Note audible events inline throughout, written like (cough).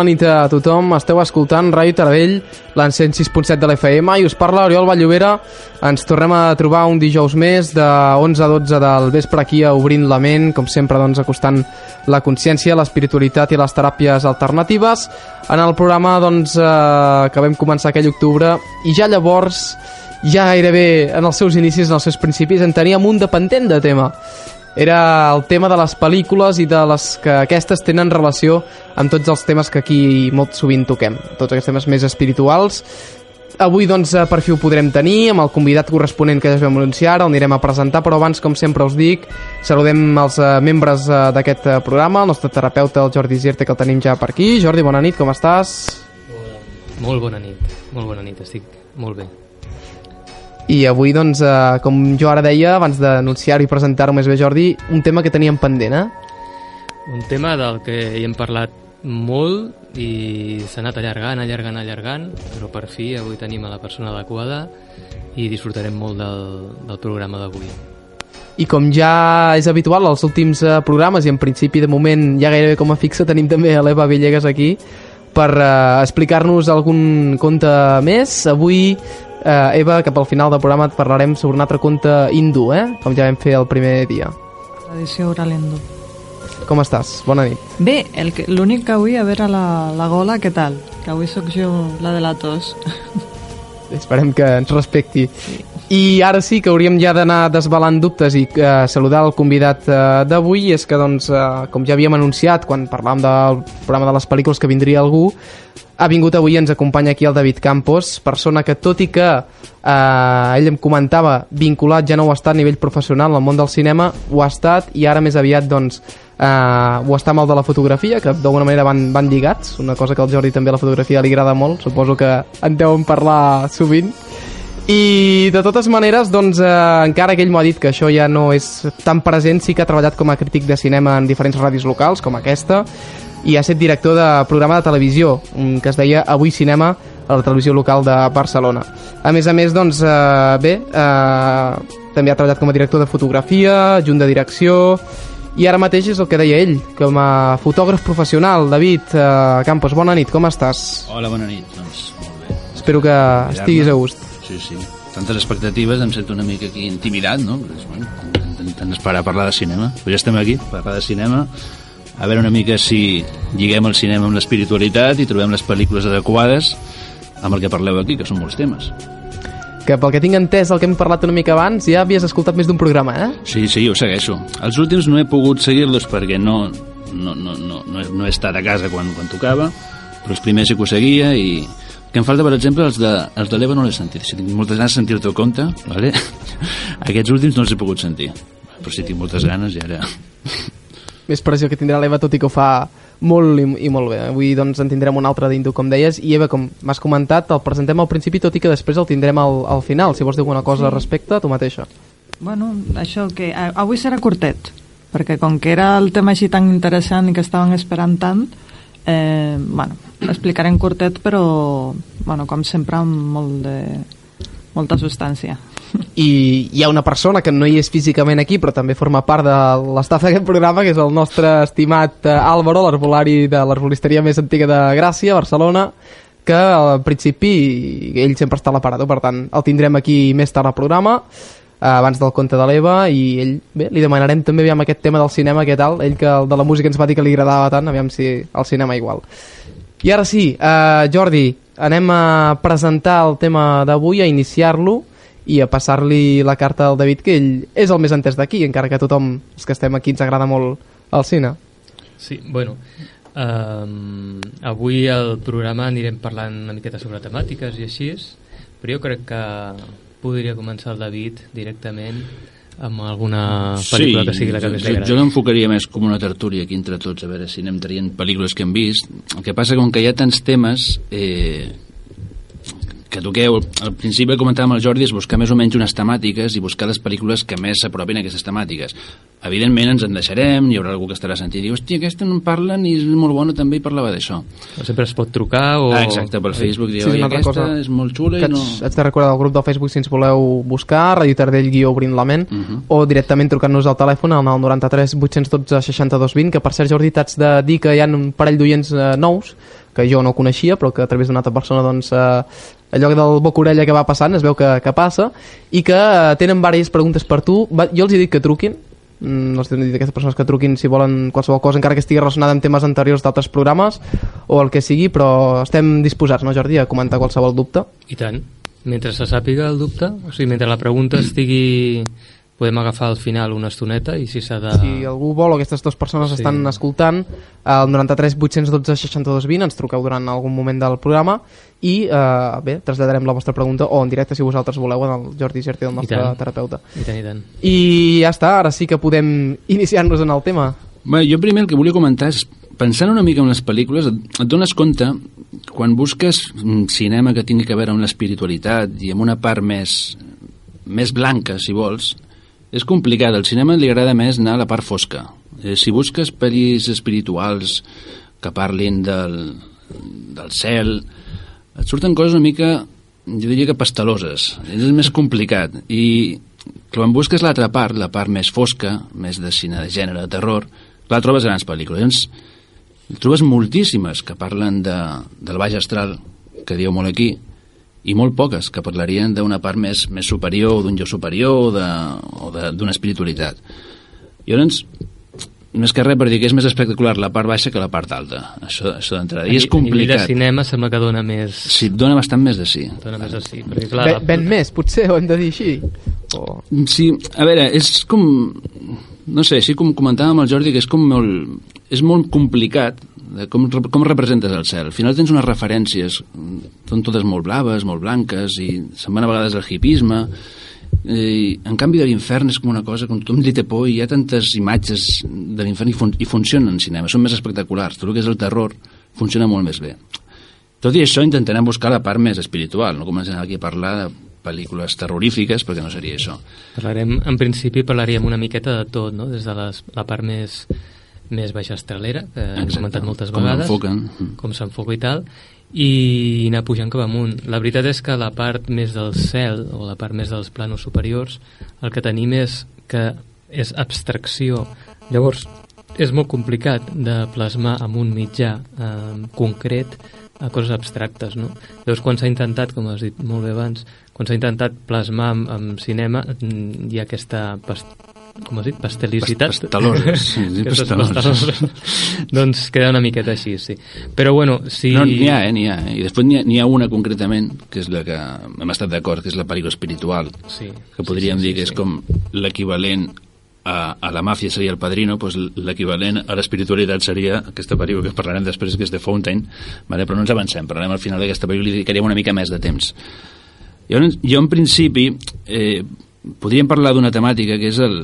Bona nit a tothom. Esteu escoltant Ràdio Taradell, l'en 106.7 de l'FM i us parla Oriol Valllovera. Ens tornem a trobar un dijous més de 11 a 12 del vespre aquí a Obrint la Ment, com sempre doncs acostant la consciència, l'espiritualitat i les teràpies alternatives. En el programa doncs, eh, que vam començar aquell octubre i ja llavors ja gairebé en els seus inicis, en els seus principis, en teníem un dependent de tema era el tema de les pel·lícules i de les que aquestes tenen relació amb tots els temes que aquí molt sovint toquem, tots aquests temes més espirituals. Avui, doncs, per fi ho podrem tenir amb el convidat corresponent que ja vam anunciar, el anirem a presentar, però abans, com sempre us dic, saludem els uh, membres uh, d'aquest uh, programa, el nostre terapeuta, el Jordi Zirte, que el tenim ja per aquí. Jordi, bona nit, com estàs? Molt bona nit, molt bona nit, estic molt bé. I avui, doncs, eh, com jo ara deia, abans d'anunciar-ho i presentar-ho més bé, Jordi, un tema que teníem pendent, eh? Un tema del que hi hem parlat molt i s'ha anat allargant, allargant, allargant, però per fi avui tenim a la persona adequada i disfrutarem molt del, del programa d'avui. I com ja és habitual als últims eh, programes i en principi de moment ja gairebé com a fixa tenim també a l'Eva Villegas aquí per eh, explicar-nos algun conte més. Avui eh, Eva, cap al final del programa et parlarem sobre un altre conte hindú, eh? com ja vam fer el primer dia. Tradició oral hindú. Com estàs? Bona nit. Bé, l'únic que avui a veure la, la gola, què tal? Que avui sóc jo la de la tos. Esperem que ens respecti. Sí. I ara sí que hauríem ja d'anar desvelant dubtes i eh, saludar el convidat eh, d'avui, és que, doncs, eh, com ja havíem anunciat quan parlàvem del programa de les pel·lícules que vindria algú, ha vingut avui i ens acompanya aquí el David Campos, persona que, tot i que eh, ell em comentava, vinculat ja no ho ha estat a nivell professional al món del cinema, ho ha estat i ara més aviat doncs, eh, ho està el de la fotografia, que d'alguna manera van, van lligats, una cosa que al Jordi també la fotografia li agrada molt, suposo que en deuen parlar sovint. I de totes maneres, doncs, eh, encara que ell m'ha dit que això ja no és tan present, sí que ha treballat com a crític de cinema en diferents ràdios locals, com aquesta, i ha estat director de programa de televisió, que es deia Avui Cinema, a la televisió local de Barcelona. A més a més, doncs, eh, bé, eh, també ha treballat com a director de fotografia, junt de direcció, i ara mateix és el que deia ell, com a fotògraf professional. David eh, Campos, bona nit, com estàs? Hola, bona nit, doncs molt bé. Espero que estiguis a gust sí, sí. Tantes expectatives, em sento una mica aquí intimidat, no? Intentant esperar a parlar de cinema. Però ja estem aquí, per parlar de cinema, a veure una mica si lliguem el cinema amb l'espiritualitat i trobem les pel·lícules adequades amb el que parleu aquí, que són molts temes. Que pel que tinc entès, el que hem parlat una mica abans, ja havies escoltat més d'un programa, eh? Sí, sí, ho segueixo. Els últims no he pogut seguir-los perquè no, no, no, no, no, he, no he estat a casa quan, quan tocava, però els primers sí que ho seguia i, que em falta, per exemple, els de, els de l'Eva no l'he sentit. Si tinc moltes ganes de sentir el teu compte, vale? (laughs) aquests últims no els he pogut sentir. Però si tinc moltes ganes i ara... Més pressió que tindrà l'Eva, tot i que ho fa molt i, i molt bé. Avui doncs, en tindrem un altre d'Indu, com deies. I Eva, com m'has comentat, el presentem al principi, tot i que després el tindrem al, al final. Si vols dir alguna cosa sí. al respecte, tu mateixa. Bueno, això que... Avui serà curtet, perquè com que era el tema així tan interessant i que estaven esperant tant, eh, bueno, explicaré en curtet, però, bueno, com sempre, amb molt de, molta substància. I hi ha una persona que no hi és físicament aquí, però també forma part de l'estaf d'aquest programa, que és el nostre estimat eh, Álvaro, l'arbolari de l'arbolisteria més antiga de Gràcia, Barcelona, que al principi ell sempre està a l'aparador, per tant el tindrem aquí més tard al programa abans del conte de l'Eva i ell, bé, li demanarem també aviam aquest tema del cinema, què tal, ell que el de la música ens va dir que li agradava tant, aviam si el cinema igual. I ara sí, uh, Jordi, anem a presentar el tema d'avui, a iniciar-lo i a passar-li la carta al David, que ell és el més entès d'aquí, encara que a tothom, els que estem aquí, ens agrada molt el cine. Sí, bueno, um, avui al programa anirem parlant una miqueta sobre temàtiques i així, però jo crec que podria començar el David directament amb alguna pel·lícula sí, que sigui la que més li agradi. Jo l'enfocaria més com una tertúlia aquí entre tots, a veure si anem traient pel·lícules que hem vist. El que passa com que hi ha tants temes, eh, que toqueu, al principi comentàvem el Jordi, és buscar més o menys unes temàtiques i buscar les pel·lícules que més s'apropin a aquestes temàtiques. Evidentment ens en deixarem, hi haurà algú que estarà sentint i diu, hòstia, aquesta no en parlen i és molt bona també i parlava d'això. Sempre es pot trucar o... Ah, exacte, pel Facebook diu, Sí, sí, aquesta cosa és molt xula i no... haig, de recordar el grup del Facebook si ens voleu buscar, Radio Tardell guió obrint la ment, Mhm. o directament trucant-nos al telèfon al 93 812 62 20, que per cert Jordi t'haig de dir que hi ha un parell d'oients eh, nous que jo no coneixia però que a través d'una altra persona doncs, eh, allò del boca orella que va passant es veu que, que passa i que eh, tenen diverses preguntes per tu. Jo els he dit que truquin. Mm, els he dit aquestes persones que truquin si volen qualsevol cosa encara que estigui relacionada amb temes anteriors d'altres programes o el que sigui però estem disposats, no Jordi, a comentar qualsevol dubte? I tant. Mentre se sàpiga el dubte, o sigui, mentre la pregunta estigui... Podem agafar al final una estoneta i si s'ha de... si algú vol o aquestes dues persones Sí. estan escoltant al 93 812 62 20 ens truqueu durant algun moment del programa i eh, bé, traslladarem la vostra pregunta o en directe si vosaltres voleu en el Jordi Gerti el nostre tant. terapeuta I tant, i tant. i ja està, ara sí que podem (laughs) iniciar-nos en el tema Bé, jo primer el que volia comentar és, pensant una mica en les pel·lícules, et, et dones compte, quan busques un cinema que tingui que veure amb l'espiritualitat i amb una part més, més blanca, si vols, és complicat. Al cinema li agrada més anar a la part fosca. Eh, si busques pel·lis espirituals que parlin del, del cel, et surten coses una mica, jo diria que pasteloses. És més complicat. I quan busques l'altra part, la part més fosca, més de cine de gènere, de terror, clar, trobes grans pel·lícules. Llavors, trobes moltíssimes que parlen de, del baix astral, que diu molt aquí, i molt poques que parlarien d'una part més, més superior, d'un jo superior o de- o de- d'una espiritualitat. Llavors, més que res per dir que és més espectacular la part baixa que la part alta, això, això d'entrada. I és A nivell de complicat. cinema sembla que dona més... Sí, dona bastant més de sí. Dona més així, perquè clar... Ve- ven més, potser ho hem de dir així o... Sí, a veure, és com... No sé, així com comentàvem amb el Jordi, que és com molt... És molt complicat de com, rep- com representes el cel. Al final tens unes referències, són totes molt blaves, molt blanques, i se'n van a vegades al hipisme, i, en canvi de l'infern és com una cosa com tothom li té por i hi ha tantes imatges de l'infern i, fun i funcionen en cinema, són més espectaculars. Tot el que és el terror funciona molt més bé. Tot i això intentarem buscar la part més espiritual. No comencem aquí a parlar de pel·lícules terrorífiques perquè no seria això. Parlarem, en principi parlaríem una miqueta de tot, no? Des de les, la part més, més baixa estralera, que hem Exacte. comentat moltes Com vegades. Com s'enfoca i tal, i anar pujant cap amunt. La veritat és que la part més del cel, o la part més dels planos superiors, el que tenim és que és abstracció. Llavors, és molt complicat de plasmar amb un mitjà eh, concret a coses abstractes, no? Llavors, quan s'ha intentat, com has dit molt bé abans, quan s'ha intentat plasmar amb, amb cinema, hi ha aquesta com has dit, pastelicitat Pas- pasteloses, sí, sí, (laughs) pasteloses. doncs queda una miqueta així, sí però bueno, si... No, n'hi ha, eh, n'hi ha. eh? I després n'hi ha, ha una concretament, que és la que hem estat d'acord, que és la pel·lícula espiritual, sí, que podríem sí, sí, dir que sí, és com l'equivalent a, a la màfia seria el padrino, doncs l'equivalent a l'espiritualitat seria aquesta pel·lícula que parlarem després, que és The Fountain, vale? però no ens avancem, parlarem al final d'aquesta pel·lícula i dedicaríem una mica més de temps. Llavors, jo en principi eh, podríem parlar d'una temàtica que és el,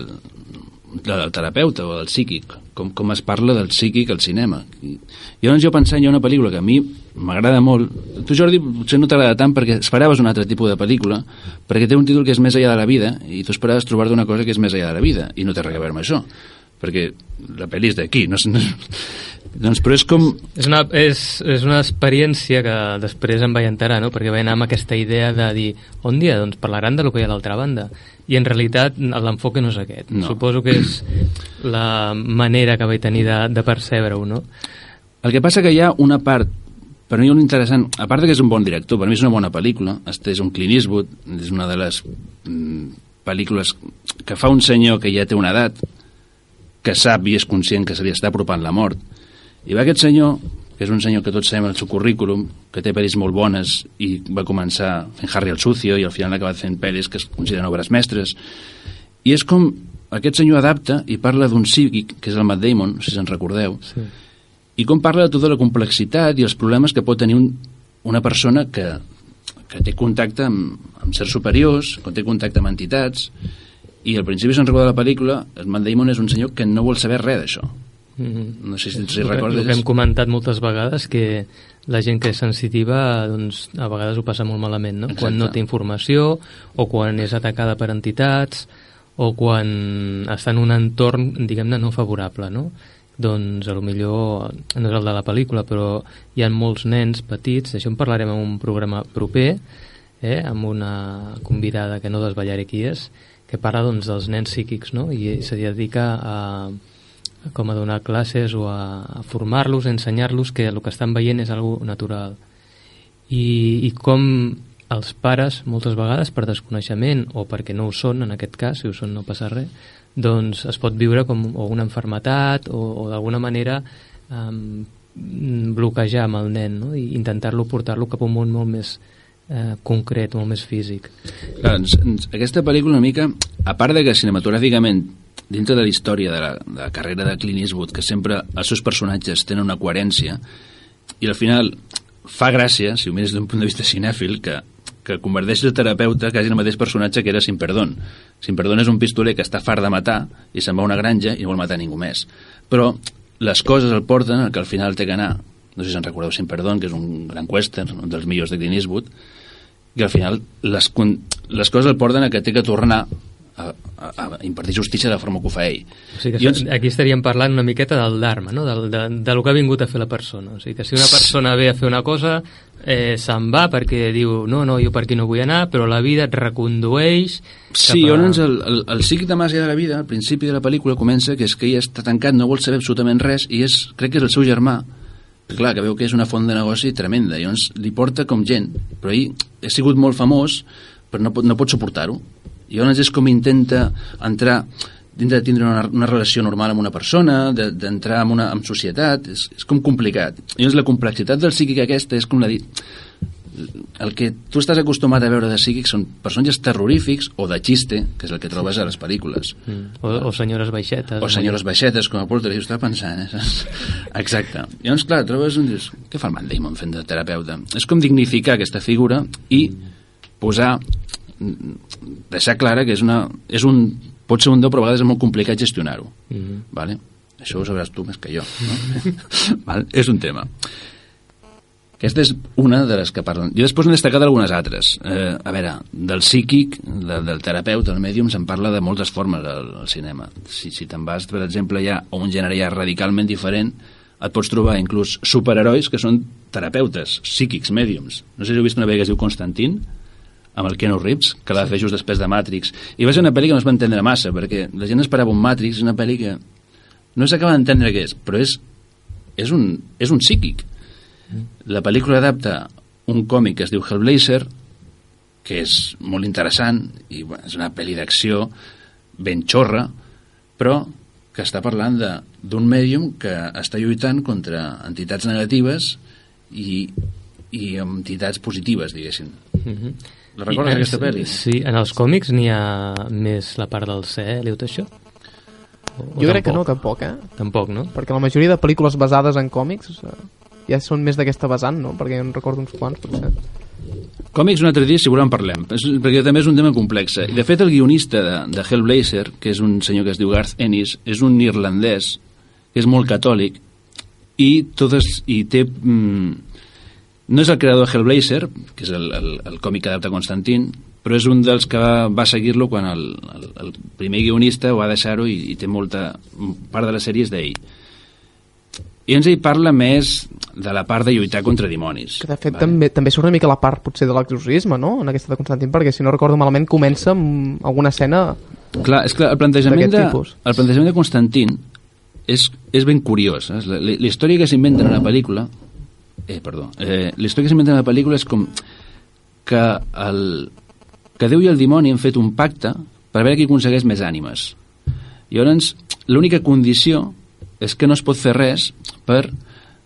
la del terapeuta o del psíquic, com, com es parla del psíquic al cinema. I, llavors jo pensant, hi ha una pel·lícula que a mi m'agrada molt, tu Jordi potser no t'agrada tant perquè esperaves un altre tipus de pel·lícula, perquè té un títol que és més allà de la vida, i tu esperaves trobar-te una cosa que és més allà de la vida, i no té res a veure amb això, perquè la pel·li és d'aquí, no, no, doncs, però és com... És una, és, és una experiència que després em vaig enterar, no? perquè vaig anar amb aquesta idea de dir, on dia? Doncs parlaran de lo que hi ha a l'altra banda. I en realitat l'enfoque no és aquest. No. Suposo que és la manera que vaig tenir de, de percebre-ho, no? El que passa que hi ha una part per mi un interessant, a part que és un bon director, per mi és una bona pel·lícula, este és un Clint Eastwood, és una de les mm, pel·lícules que fa un senyor que ja té una edat, que sap i és conscient que se li està apropant la mort, i va aquest senyor, que és un senyor que tots sabem el seu currículum, que té pel·lis molt bones i va començar fent Harry el Sucio i al final ha acabat fent pel·lis que es consideren obres mestres, i és com aquest senyor adapta i parla d'un psíquic, que és el Matt Damon, si se'n recordeu, Sí. i com parla de tota la complexitat i els problemes que pot tenir un, una persona que, que té contacte amb, amb certs superiors, que té contacte amb entitats, i al principi se'n recorda la pel·lícula, el Matt Damon és un senyor que no vol saber res d'això, No sé si, El que- el recordes. que hem comentat moltes vegades que la gent que és sensitiva doncs, a vegades ho passa molt malament no? Exacte. quan no té informació o quan és atacada per entitats o quan està en un entorn diguem-ne no favorable no? doncs a lo millor no és el de la pel·lícula però hi ha molts nens petits d'això en parlarem en un programa proper eh? amb una convidada que no desvetllaré qui és que parla doncs, dels nens psíquics no? i se dedica a, com a donar classes o a, formar-los, a ensenyar-los que el que estan veient és algo natural. I, I com els pares, moltes vegades, per desconeixement o perquè no ho són, en aquest cas, si ho són no passa res, doncs es pot viure com o una enfermetat o, o d'alguna manera um, bloquejar amb el nen no? i intentar-lo portar-lo cap a un món molt més eh, concret, molt més físic. Clar, ens, ens, aquesta pel·lícula una mica, a part de que cinematogràficament dintre de la història de la, de la carrera de Clint Eastwood, que sempre els seus personatges tenen una coherència, i al final fa gràcia, si ho mires d'un punt de vista cinèfil, que, que converteix el terapeuta quasi en el mateix personatge que era Sin Perdón. Sin Perdón és un pistoler que està fart de matar i se'n va a una granja i no vol matar ningú més. Però les coses el porten al que al final té que anar. No sé si se'n recordeu Sin Perdón, que és un gran western, un dels millors de Clint Eastwood, i al final les, les coses el porten a que té que tornar a, a, a impartir justícia de la forma que ho fa ell. O sigui que I això, aquí estaríem parlant una miqueta del Dharma, no? del, de, de lo que ha vingut a fer la persona. O sigui que si una persona ve a fer una cosa, eh, se'n va perquè diu no, no, jo per aquí no vull anar, però la vida et recondueix... Sí, a- llavors el, el, el psíquic de Màgia de la vida, al principi de la pel·lícula, comença que és que ell està tancat, no vol saber absolutament res, i és, crec que és el seu germà, que clar, que veu que és una font de negoci tremenda, i llavors li porta com gent, però ell ha sigut molt famós, però no pot, no pot suportar-ho. I llavors és com intenta entrar dintre de tindre una, una relació normal amb una persona, de- d'entrar en una en societat, és, és com complicat. I llavors la complexitat del psíquic aquesta és com la dit, el que tu estàs acostumat a veure de psíquics són personatges terrorífics o de xiste, que és el que trobes a les pel·lícules. Mm. O, o senyores baixetes. O senyores baixetes, com a Poltergeist, estava pensant, eh? (laughs) Exacte. I llavors, clar, trobes un... Dius, què fa el Matt Damon fent de terapeuta? És com dignificar aquesta figura i posar deixar clara que és, una, és un, pot ser un do, però a vegades és molt complicat gestionar-ho. Mm -hmm. Vale? Això ho sabràs tu més que jo. No? (laughs) vale? És un tema. Aquesta és una de les que parlen. Jo després n'he destacat algunes altres. Eh, a veure, del psíquic, de, del terapeuta, del mèdium, se'n parla de moltes formes al, al cinema. Si, si te'n vas, per exemple, ja a un gènere ja radicalment diferent, et pots trobar inclús superherois que són terapeutes, psíquics, mèdiums. No sé si heu vist una pel·li que es diu Constantin, amb el Keanu Reeves, que l'ha de fer just després de Matrix. I va ser una pel·li que no es va entendre massa, perquè la gent esperava un Matrix, una pel·li que no s'acaba d'entendre què és, però és, és, un, és un psíquic. La pel·lícula adapta un còmic que es diu Hellblazer, que és molt interessant, i bueno, és una pel·li d'acció ben xorra, però que està parlant de- d'un mèdium que està lluitant contra entitats negatives i, i entitats positives, diguéssim. Mm -hmm. La recordes, I, aquesta pel·li? Sí, en els còmics n'hi ha més la part del cel tot això? O, o Jo crec que no, tampoc, eh? Tampoc, no? Perquè la majoria de pel·lícules basades en còmics eh, ja són més d'aquesta vessant, no? Perquè en recordo uns quants, potser. Còmics un altre dia, si voleu en parlem, és, perquè també és un tema complex. De fet, el guionista de, de Hellblazer, que és un senyor que es diu Garth Ennis, és un irlandès que és molt catòlic i, totes, i té... Mm, no és el creador de Hellblazer, que és el, el, el còmic que adapta Constantin, però és un dels que va, va seguir-lo quan el, el, el primer guionista va deixar-ho i, i té molta part de la sèrie és d'ell. I ens ell parla més de la part de lluitar contra dimonis. Que de fet també, també surt una mica la part potser de l'exorcisme, no? En aquesta de Constantin, perquè si no recordo malament comença amb alguna escena... Clar, és clar, el plantejament, de, tipus. el plantejament de Constantin és, és ben curiós. Eh? La, la, la història que s'inventa en la pel·lícula eh, perdó, eh, la història que s'inventa en la pel·lícula és com que, el, que Déu i el dimoni han fet un pacte per veure qui aconsegueix més ànimes. I llavors, l'única condició és que no es pot fer res per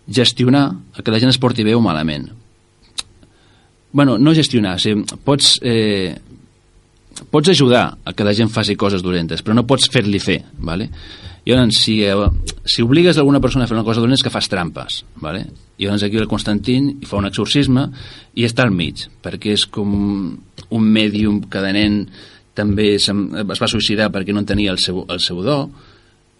gestionar que la gent es porti bé o malament. bueno, no gestionar, o sigui, pots, eh, pots ajudar a que la gent faci coses dolentes, però no pots fer-li fer, ¿vale? I llavors, si, eh, si obligues alguna persona a fer una cosa dolenta és que fas trampes, ¿vale? I llavors aquí el Constantin hi fa un exorcisme i està al mig, perquè és com un mèdium que de nen també es va suïcidar perquè no en tenia el seu, el seu do,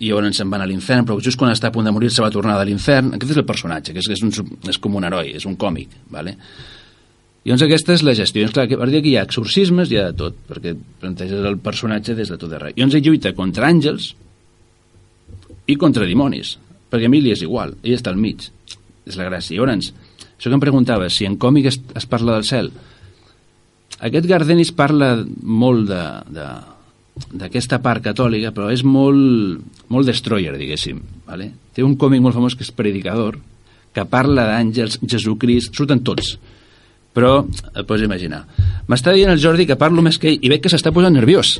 i llavors se'n van a l'infern, però just quan està a punt de morir se va tornar de l'infern. Aquest és el personatge, que és, és, un, és com un heroi, és un còmic, ¿vale? I doncs aquesta és la gestió. És clar, que a partir d'aquí hi ha exorcismes, hi ha de tot, perquè planteges el personatge des de tot arreu. I doncs ell lluita contra àngels i contra dimonis, perquè Emili és igual, ell està al mig. És la gràcia. Llavors, això que em preguntava, si en còmic es, es parla del cel, aquest Gardenis parla molt de, de, d'aquesta part catòlica, però és molt, molt destroyer, diguéssim. Vale? Té un còmic molt famós que és Predicador, que parla d'àngels, Jesucrist, surten tots. Però et pots imaginar. M'està dient el Jordi que parlo més que ell i veig que s'està posant nerviós.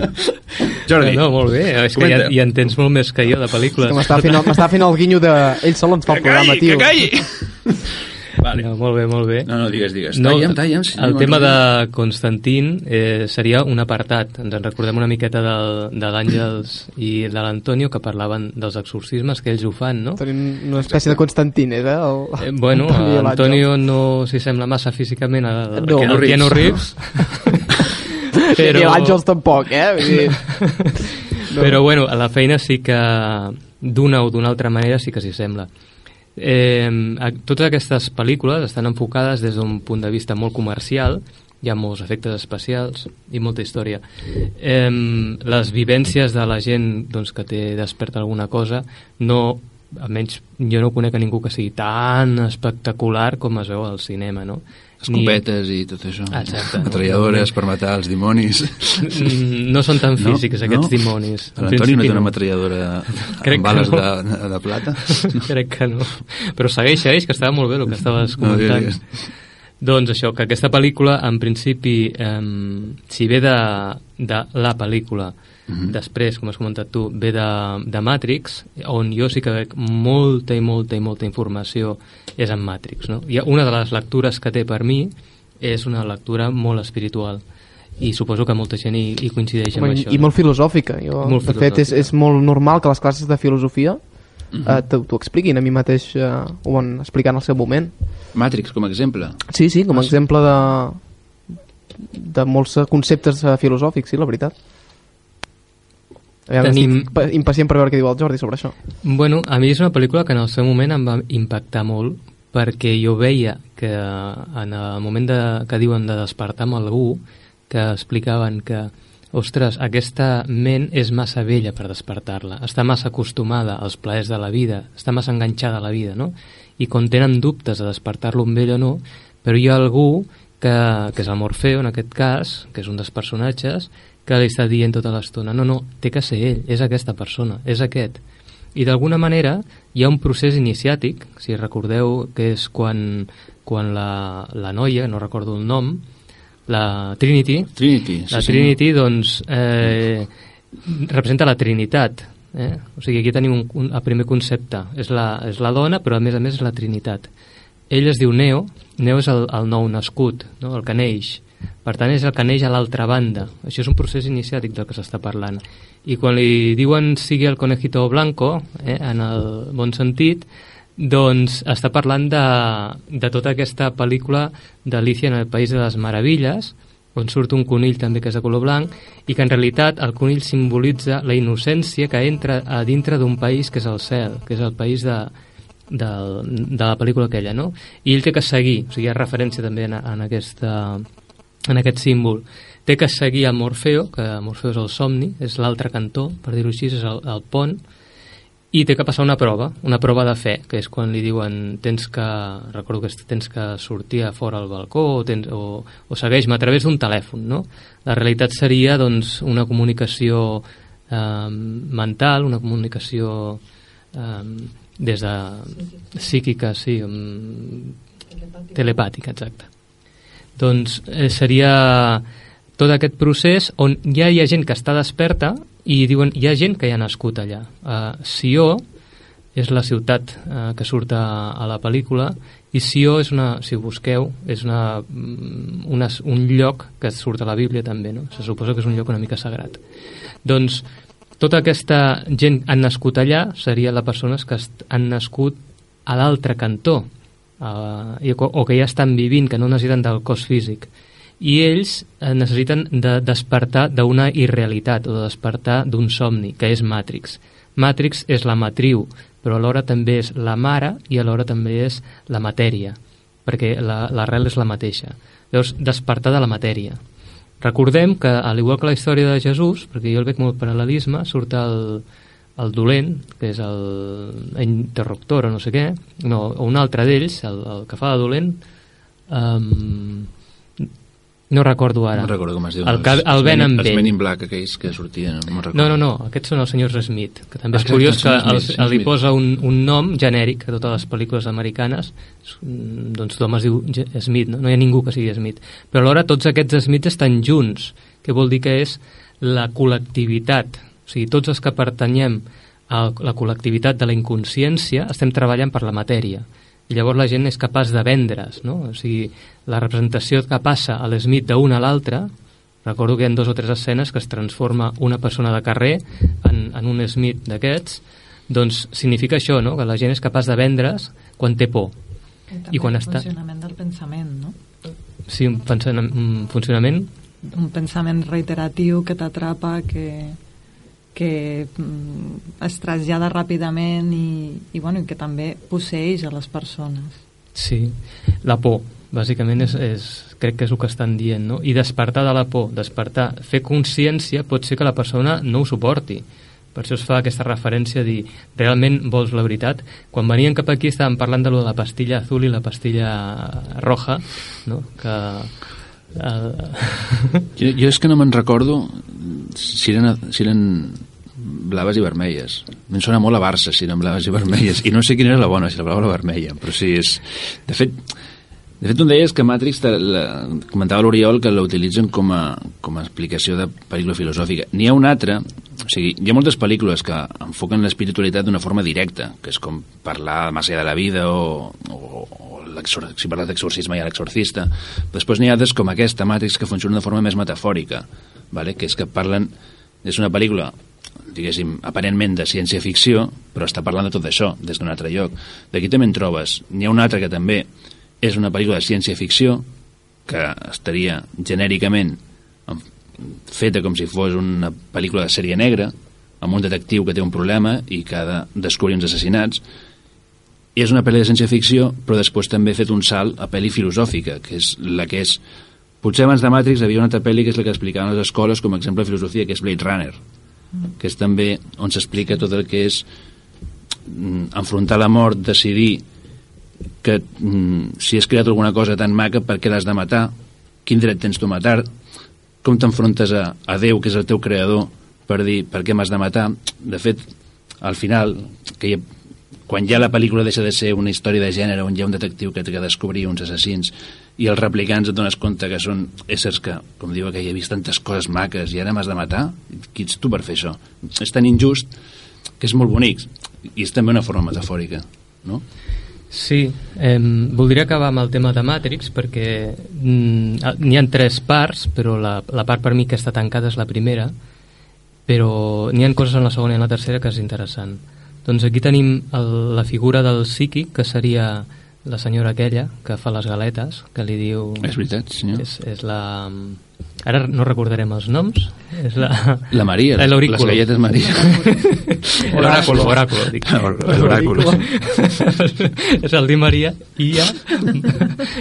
(laughs) Jordi, No, molt bé, és que ja, ja entens molt més que jo de pel·lícules. Que m'estava fent, el- fent el guinyo de... Ell sol ens fa el que programa, calli, tio. que calli! (laughs) vale. No, molt bé, molt bé. No, no, digues, digues. Talla'm, talla'm. Sí, el no, tema no. de Constantín eh, seria un apartat. Ens en recordem una miqueta del, de l'Àngels i de l'Antonio que parlaven dels exorcismes, que ells ho fan, no? Tenim una espècie de Constantines, eh? El... Eh, bueno, Antonio no s'hi sembla massa físicament al, No. al Keanu Reeves. (laughs) Però... I l'Àngels tampoc, eh? Vull dir... (laughs) Però bueno, a la feina sí que d'una o d'una altra manera sí que s'hi sembla. Eh, totes aquestes pel·lícules estan enfocades des d'un punt de vista molt comercial, hi ha molts efectes especials i molta història. Eh, les vivències de la gent doncs, que té desperta alguna cosa no almenys jo no conec a ningú que sigui tan espectacular com es veu al cinema, no? Escopetes i tot això. Ah, exacte. Metralladores per matar els dimonis. Ni, no són tan físics, aquests dimonis. En L'Antoni no té una no. metralladora (laughs) Crec amb bales no. de, de plata? (laughs) Crec que no. Però segueix, segueix, que estava molt bé el que estaves No, comentant. digues. doncs això, que aquesta pel·lícula, en principi, eh, si ve de, de la pel·lícula, Mhm. després, com has comentat tu, ve de, de Matrix, on jo sí que veig molta i molta i molta informació és en Matrix. No? I una de les lectures que té per mi és una lectura molt espiritual i suposo que molta gent hi, hi coincideix amb Home, això. I molt filosòfica. Jo, Molt de fet, és, és molt normal que les classes de filosofia Mhm. eh, t'ho t'ho expliquin. A mi mateix eh, ho van explicar en el seu moment. Matrix, com a exemple. Sí, sí, com a Ah, exemple de, de molts eh, conceptes eh, filosòfics, sí, la veritat. Aviam, Tenim- estic pa- impacient per veure què diu el Jordi sobre això. Bueno, a mi és una pel·lícula que en el seu moment em va impactar molt perquè jo veia que en el moment de, que diuen de despertar amb algú que explicaven que ostres, aquesta ment és massa vella per despertar-la, està massa acostumada als plaers de la vida, està massa enganxada a la vida, no? I quan tenen dubtes de despertar-lo amb ell o no, però hi ha algú que, que és el Morfeo, en aquest cas, que és un dels personatges, que li està dient tota l'estona, no, no, té que ser ell, és aquesta persona, és aquest. I d'alguna manera hi ha un procés iniciàtic, si recordeu que és quan, quan la, la noia, no recordo el nom, la Trinity, Trinity. la Trinity, doncs, eh, representa la Trinitat. Eh? O sigui, aquí tenim un, un, el primer concepte. És la, és la dona, però a més a més és la Trinitat. Ell es diu Neo, Neo és el, el nou nascut, no? el que neix. Per tant, és el que neix a l'altra banda. Això és un procés iniciàtic del que s'està parlant. I quan li diuen sigui el conejito blanco, eh, en el bon sentit, doncs està parlant de, de tota aquesta pel·lícula d'Alicia en el País de les Meravilles, on surt un conill també que és de color blanc, i que en realitat el conill simbolitza la innocència que entra a dintre d'un país que és el cel, que és el país de, de, de la pel·lícula aquella, no? I ell té que seguir, o sigui, hi ha referència també en, en, aquesta, en aquest símbol. Té que seguir a Morfeo, que Morfeo és el somni, és l'altre cantó, per dir-ho així, és el, el pont, i té que passar una prova, una prova de fe, que és quan li diuen tens que, recordo que tens que sortir a fora al balcó o, tens, o, o segueix-me a través d'un telèfon, no? La realitat seria doncs, una comunicació eh, mental, una comunicació eh, des de psíquica, sí, um, telepàtica, exacte. Doncs eh, seria tot aquest procés on ja hi ha gent que està desperta i diuen hi ha gent que ja ha nascut allà. Uh, Sió és la ciutat uh, que surt a, a la pel·lícula i Sió és una, si ho busqueu, és una, mm, una, un lloc que surt a la Bíblia també, no? Se suposa que és un lloc una mica sagrat. Doncs tota aquesta gent han nascut allà seria les persones que han nascut a l'altre cantó i, o que ja estan vivint, que no necessiten del cos físic i ells eh, necessiten de despertar d'una irrealitat o de despertar d'un somni, que és Matrix. Matrix és la matriu, però alhora també és la mare i alhora també és la matèria, perquè l'arrel la, és la mateixa. Llavors, despertar de la matèria. Recordem que, al igual que la història de Jesús, perquè jo el veig molt paral·lelisme, surt el, el dolent, que és l'interruptor o no sé què, no, o un altre d'ells, el, el que fa de dolent, um, no recordo ara. No recordo com es diu. El, que, el Ben amb Els Ben. Men in Black, aquells que sortien, no. No, no, no, aquests són els senyors Smith, que també és Exacte, curiós que el, Smith, són li Smith. posa un, un nom genèric a totes les pel·lícules americanes, mm, doncs tothom es diu Smith, no? no hi ha ningú que sigui Smith. Però alhora tots aquests Smiths estan junts, que vol dir que és la col·lectivitat, sigui, tots els que pertanyem a la col·lectivitat de la inconsciència estem treballant per la matèria i llavors la gent és capaç de vendre's, no? O sigui, la representació que passa a l'Smith d'un a l'altre, recordo que hi ha dos o tres escenes que es transforma una persona de carrer en, en un Smith d'aquests, doncs significa això, no? que la gent és capaç de vendre's quan té por. I, quan el està- funcionament del pensament, no? Sí, un, pensament, un funcionament Un pensament reiteratiu que t'atrapa, que, que mm, es trasllada ràpidament i, i, bueno, i que també posseix a les persones. Sí, la por, bàsicament és, és, crec que és el que estan dient, no? I despertar de la por, despertar, fer consciència pot ser que la persona no ho suporti. Per això es fa aquesta referència a dir, realment vols la veritat? Quan venien cap aquí estàvem parlant de lo de la pastilla azul i la pastilla roja, no? Que... Eh, Jo, jo és que no me'n recordo si eren, si eren blaves i vermelles. Em sona molt a Barça, si eren blaves i vermelles. I no sé quina era la bona, si la blava o la vermella. Però sí, és... De fet, de fet, em deies que Matrix, te- la, comentava l'Oriol, que la utilitzen com a, com a explicació de pel·lícula filosòfica. N'hi ha una altra, o sigui, hi ha moltes pel·lícules que enfoquen l'espiritualitat d'una forma directa, que és com parlar allà de la vida o, o, o si parles d'exorcisme hi ha l'exorcista. Després n'hi ha altres com aquesta, Matrix, que funciona de forma més metafòrica, vale? que és que parlen... És una pel·lícula diguéssim, aparentment de ciència-ficció, però està parlant de tot això, des d'un altre lloc. D'aquí també en trobes. N'hi ha una altra que també és una pel·lícula de ciència-ficció, que estaria genèricament en- feta com si fos una pel·lícula de sèrie negra, amb un detectiu que té un problema i que ha de descobrir uns assassinats, i és una pel·li de ciència-ficció, però després també ha fet un salt a pel·li filosòfica, que és la que és... Potser abans de Matrix havia una altra pel·li que és la que explicaven les escoles com a exemple de filosofia, que és Blade Runner, que és també on s'explica tot el que és mm, enfrontar la mort, decidir que mm, si has creat alguna cosa tan maca, per què l'has de matar? Quin dret tens tu a matar? Com t'enfrontes a, a Déu, que és el teu creador, per dir per què m'has de matar? De fet, al final, que hi ha, quan ja la pel·lícula deixa de ser una història de gènere on hi ha un detectiu que té que descobrir uns assassins i els replicants et dones compte que són éssers que, com diu que hi he vist tantes coses maques i ara m'has de matar? Qui ets tu per fer això? És tan injust que és molt bonic i és també una forma metafòrica, no? Sí, eh, voldria acabar amb el tema de Matrix perquè mm, n'hi ha tres parts, però la, la part per mi que està tancada és la primera, però n'hi ha coses en la segona i en la tercera que és interessant. Doncs aquí tenim el, la figura del psíquic, que seria la senyora aquella que fa les galetes, que li diu... És veritat, senyor. És, és la... Ara no recordarem els noms. És la... La Maria, Eh, les, galletes Maria. L'oràculo, oràculo. L'oràculo. (laughs) és el Di Maria i ja...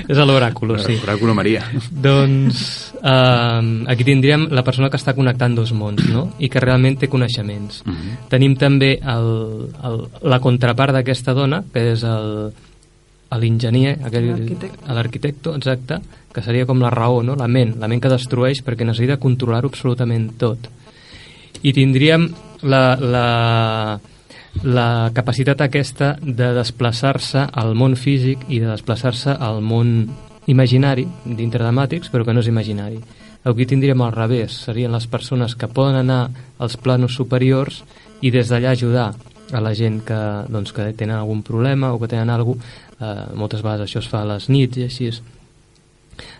és l'oràculo, sí. L'oràculo Maria. Doncs eh, aquí tindríem la persona que està connectant dos mons, no? I que realment té coneixements. Mhm. Tenim també el, el, la contrapart d'aquesta dona, que és el l'enginyer, L'arquitecte. a l'arquitecto, exacte, que seria com la raó, no? la ment, la ment que destrueix perquè necessita controlar-ho absolutament tot. I tindríem la, la, la capacitat aquesta de desplaçar-se al món físic i de desplaçar-se al món imaginari, dintre de Matrix, però que no és imaginari. Aquí tindríem al revés, serien les persones que poden anar als planos superiors i des d'allà ajudar a la gent que, doncs, que tenen algun problema o que tenen alguna cosa, eh, moltes vegades això es fa a les nits i així.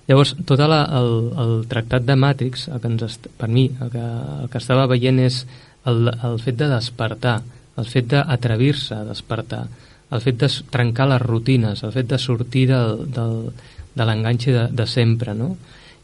Llavors, tot la, el, el tractat de Matrix, el que ens per mi, el que, el que estava veient és el, el fet de despertar, el fet d'atrevir-se a despertar, el fet de trencar les rutines, el fet de sortir del, del, de l'enganxe de, de sempre, no?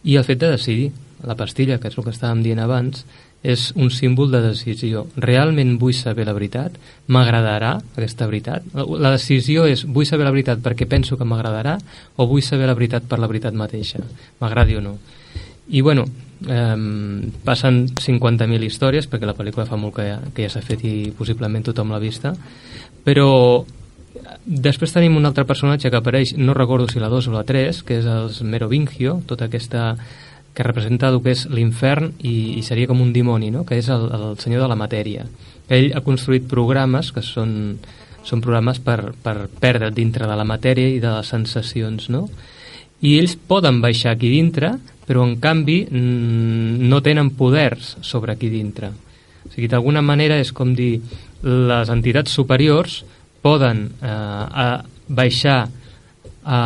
I el fet de decidir, la pastilla, que és el que estàvem dient abans, és un símbol de decisió. Realment vull saber la veritat? M'agradarà aquesta veritat? La decisió és vull saber la veritat perquè penso que m'agradarà o vull saber la veritat per la veritat mateixa? M'agradi o no? I bueno, eh, passen 50.000 històries perquè la pel·lícula fa molt que ja, que ja s'ha fet i possiblement tothom l'ha vista però després tenim un altre personatge que apareix, no recordo si la 2 o la 3, que és el Merovingio, tota aquesta que representa el que és l'infern i, i seria com un dimoni, no? que és el, el senyor de la matèria. Ell ha construït programes que són, són programes per, per perdre dintre de la matèria i de les sensacions, no? I ells poden baixar aquí dintre, però en canvi no tenen poders sobre aquí dintre. O sigui, d'alguna manera és com dir les entitats superiors poden eh, a baixar a,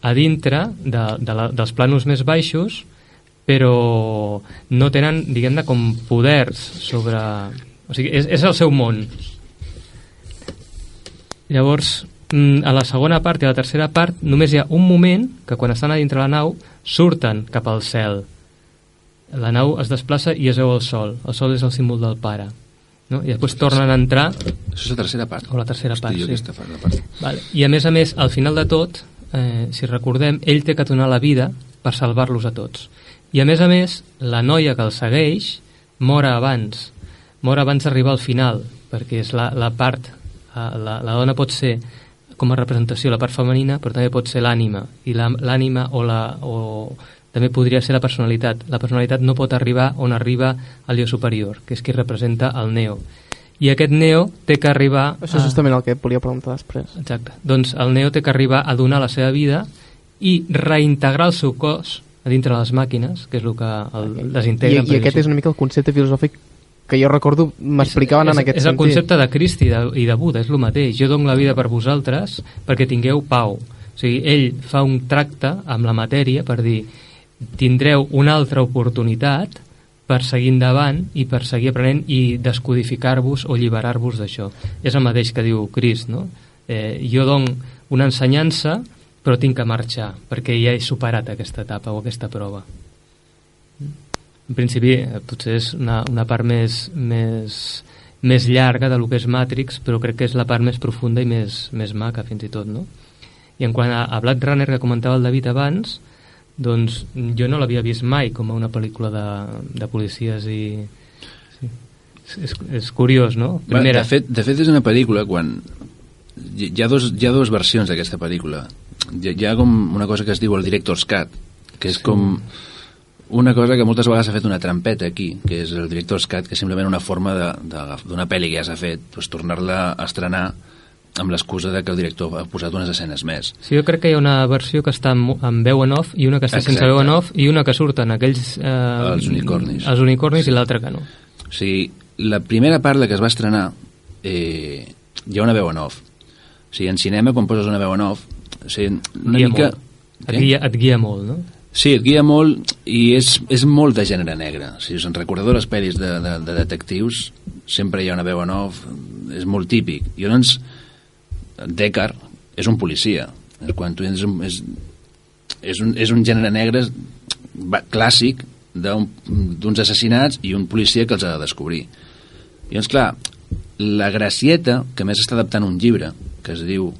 a dintre de, de la, dels planos més baixos però no tenen, diguem-ne, com poders sobre... O sigui, és, és el seu món. Llavors, mm, a la segona part i a la tercera part només hi ha un moment que quan estan a dintre la nau surten cap al cel. La nau es desplaça i es veu el sol. El sol és el símbol del pare. No? I després tornen a entrar... Això és la tercera part. O la tercera Hosti, part, sí. part, part. Vale. I a més a més, al final de tot, eh, si recordem, ell té que donar la vida per salvar-los a tots. I a més a més, la noia que el segueix mor abans, mor abans d'arribar al final, perquè és la, la part, eh, la, la dona pot ser com a representació la part femenina, però també pot ser l'ànima, i l'ànima o, la, o també podria ser la personalitat. La personalitat no pot arribar on arriba el Déu superior, que és qui representa el Neo. I aquest Neo té que arribar... Això és justament el que et volia preguntar després. Exacte. Doncs el Neo té que arribar a donar la seva vida i reintegrar el seu cos a dintre de les màquines, que és el que el I, desintegren. I aquest és una mica el concepte filosòfic que jo recordo m'explicaven en és, aquest és sentit. el concepte de Crist i de, i de Buda, és el mateix. Jo dono la vida per vosaltres perquè tingueu pau. O sigui, ell fa un tracte amb la matèria per dir tindreu una altra oportunitat per seguir endavant i per seguir aprenent i descodificar-vos o alliberar-vos d'això. És el mateix que diu Crist, no? Eh, jo dono una ensenyança però tinc que marxar perquè ja he superat aquesta etapa o aquesta prova. En principi, eh, potser és una, una part més, més, més llarga de lo que és Matrix, però crec que és la part més profunda i més, més maca, fins i tot, no? I en quant a, a Blade Runner, que comentava el David abans, doncs jo no l'havia vist mai com a una pel·lícula de, de policies i... Sí. És, és, és curiós, no? Va, de, fet, de fet, és una pel·lícula quan... Hi ha, dos, hi ha dues versions d'aquesta pel·lícula. Hi, hi ha com una cosa que es diu el Director's Cut, que és sí. com una cosa que moltes vegades s'ha fet una trampeta aquí, que és el Director's Cut, que és simplement una forma de- de- d'una pel·li que ja s'ha fet, doncs tornar-la a estrenar amb l'excusa de que el director ha posat unes escenes més. Sí, jo crec que hi ha una versió que està amb, amb veu en off i una que està sense Exacte. veu en off i una que surten aquells... Eh, Els unicornis. Els unicornis i l'altra que no. O sigui, la primera part la que es va estrenar eh, hi ha una veu en off. O sigui, en cinema, quan poses una veu en off, o sigui, una Guia mica... molt. Et guia, et guia molt, no? Sí, et guia molt i és, és molt de gènere negre. Si us en recordeu les pel·lis de, de, de detectius, sempre hi ha una veu en off, és molt típic. I llavors, Deckard és un policia. Quan tu és, un, és, és, un, és un gènere negre clàssic d'un- d'uns assassinats i un policia que els ha de descobrir. I llavors, clar, la gracieta, que més està adaptant un llibre, que es diu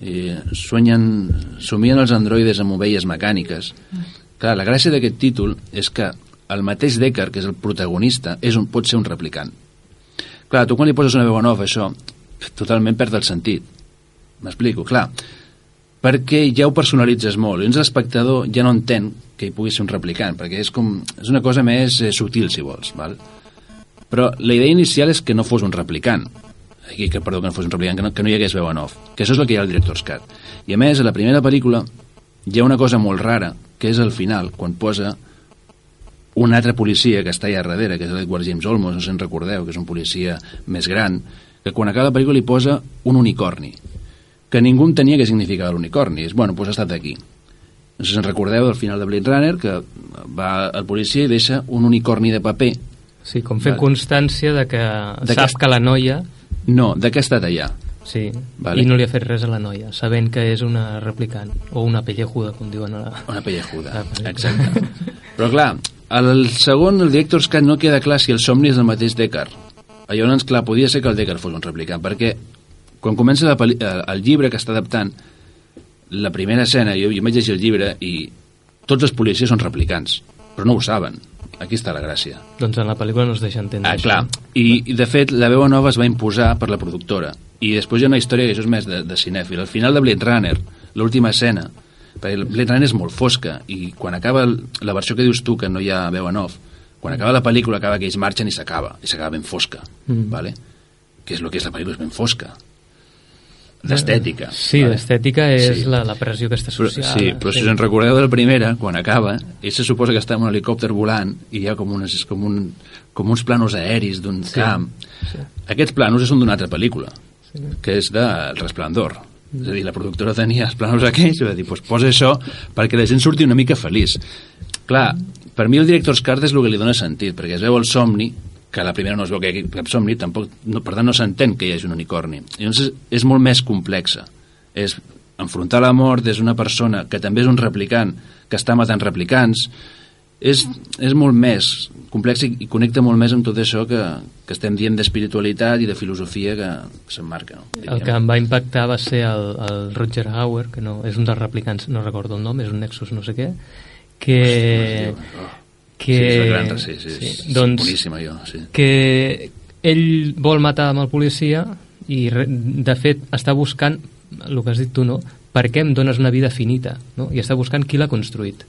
eh, Sueñan, somien els androides amb ovelles mecàniques. Clar, la gràcia d'aquest títol és que el mateix Deckard, que és el protagonista, és un, pot ser un replicant. Clar, tu quan li poses una veu en off, això, totalment perd el sentit. M'explico, clar. Perquè ja ho personalitzes molt. I llavors l'espectador ja no entén que hi pugui ser un replicant, perquè és com... És una cosa més eh, sutil, si vols, val? Però la idea inicial és que no fos un replicant. Aquí, que, perdó, que no fos un replicant, que no, que no hi hagués veu en off. Que això és el que hi ha al Director's Cut. I a més, a la primera pel·lícula hi ha una cosa molt rara, que és al final, quan posa un altre policia que està allà darrere, que és l'Edward James Olmos, no sé si en recordeu, que és un policia més gran, que quan acaba la pel·lícula li posa un unicorni, que ningú entenia què significava l'unicorni. Bueno, doncs ha estat aquí. No sé si en recordeu del final de Blade Runner, que va el policia i deixa un unicorni de paper Sí, com fer Vale. constància de que De sap que- que la noia... No, de què ha estat allà? Sí, Vale. i no li ha fet res a la noia, sabent que és una replicant, o una pellejuda, com diuen a la... Una pellejuda, Ah, exacte. Però clar, al segon, el Director's Cut no queda clar si el somni és el mateix Deckard. Llavors, clar, podia ser que el Deckard fos un replicant, perquè quan comença la pel·li- el, el llibre que està adaptant, la primera escena, jo, jo vaig llegir el llibre i tots els policies són replicants, però no ho saben. Aquí està la gràcia. Doncs en la pel·lícula no es deixa entendre Ah, això. clar. I, I, de fet, la veu nova es va imposar per la productora. I després hi ha una història que això és més de, de cinèfil. Al final de Blade Runner, l'última escena, perquè Blade Runner és molt fosca, i quan acaba la versió que dius tu, que no hi ha veu en off, quan acaba la pel·lícula, acaba que ells marxen i s'acaba, i s'acaba ben fosca, Mm. vale? que és el que és la pel·lícula, és ben fosca. D'estètica. Sí, vale? l'estètica és Sí. la, la pressió que està Però, associada. sí, però si us en recordeu de la primera, quan acaba, ell se suposa que està en un helicòpter volant i hi ha com, unes, com, un, com uns planos aeris d'un Sí, camp. sí. Aquests planos són d'una altra pel·lícula, que és de El Resplendor. És a dir, la productora tenia els planos aquells i va dir, pues posa això perquè la gent surti una mica feliç. Clar, per mi el director's cut és el que li dona sentit, perquè es veu el somni, que a la primera no es veu que hi hagi cap somni, tampoc, no, per tant no s'entén que hi hagi un unicorni. Llavors és, és molt més complexa. És enfrontar la mort des d'una persona que també és un replicant, que està matant replicants, és, és molt més complex i, i connecta molt més amb tot això que, que estem dient d'espiritualitat i de filosofia que s'emmarca. No? El que em va impactar va ser el, el Roger Hauer, que no, és un dels replicants, no recordo el nom, és un Nexus no sé què, que... que Sí, és gran, sí, sí, sí, és doncs, boníssima, jo, sí. que ell vol matar amb el policia i de fet està buscant el que has dit tu, no? Per què em dones una vida finita? No? I està buscant qui l'ha construït.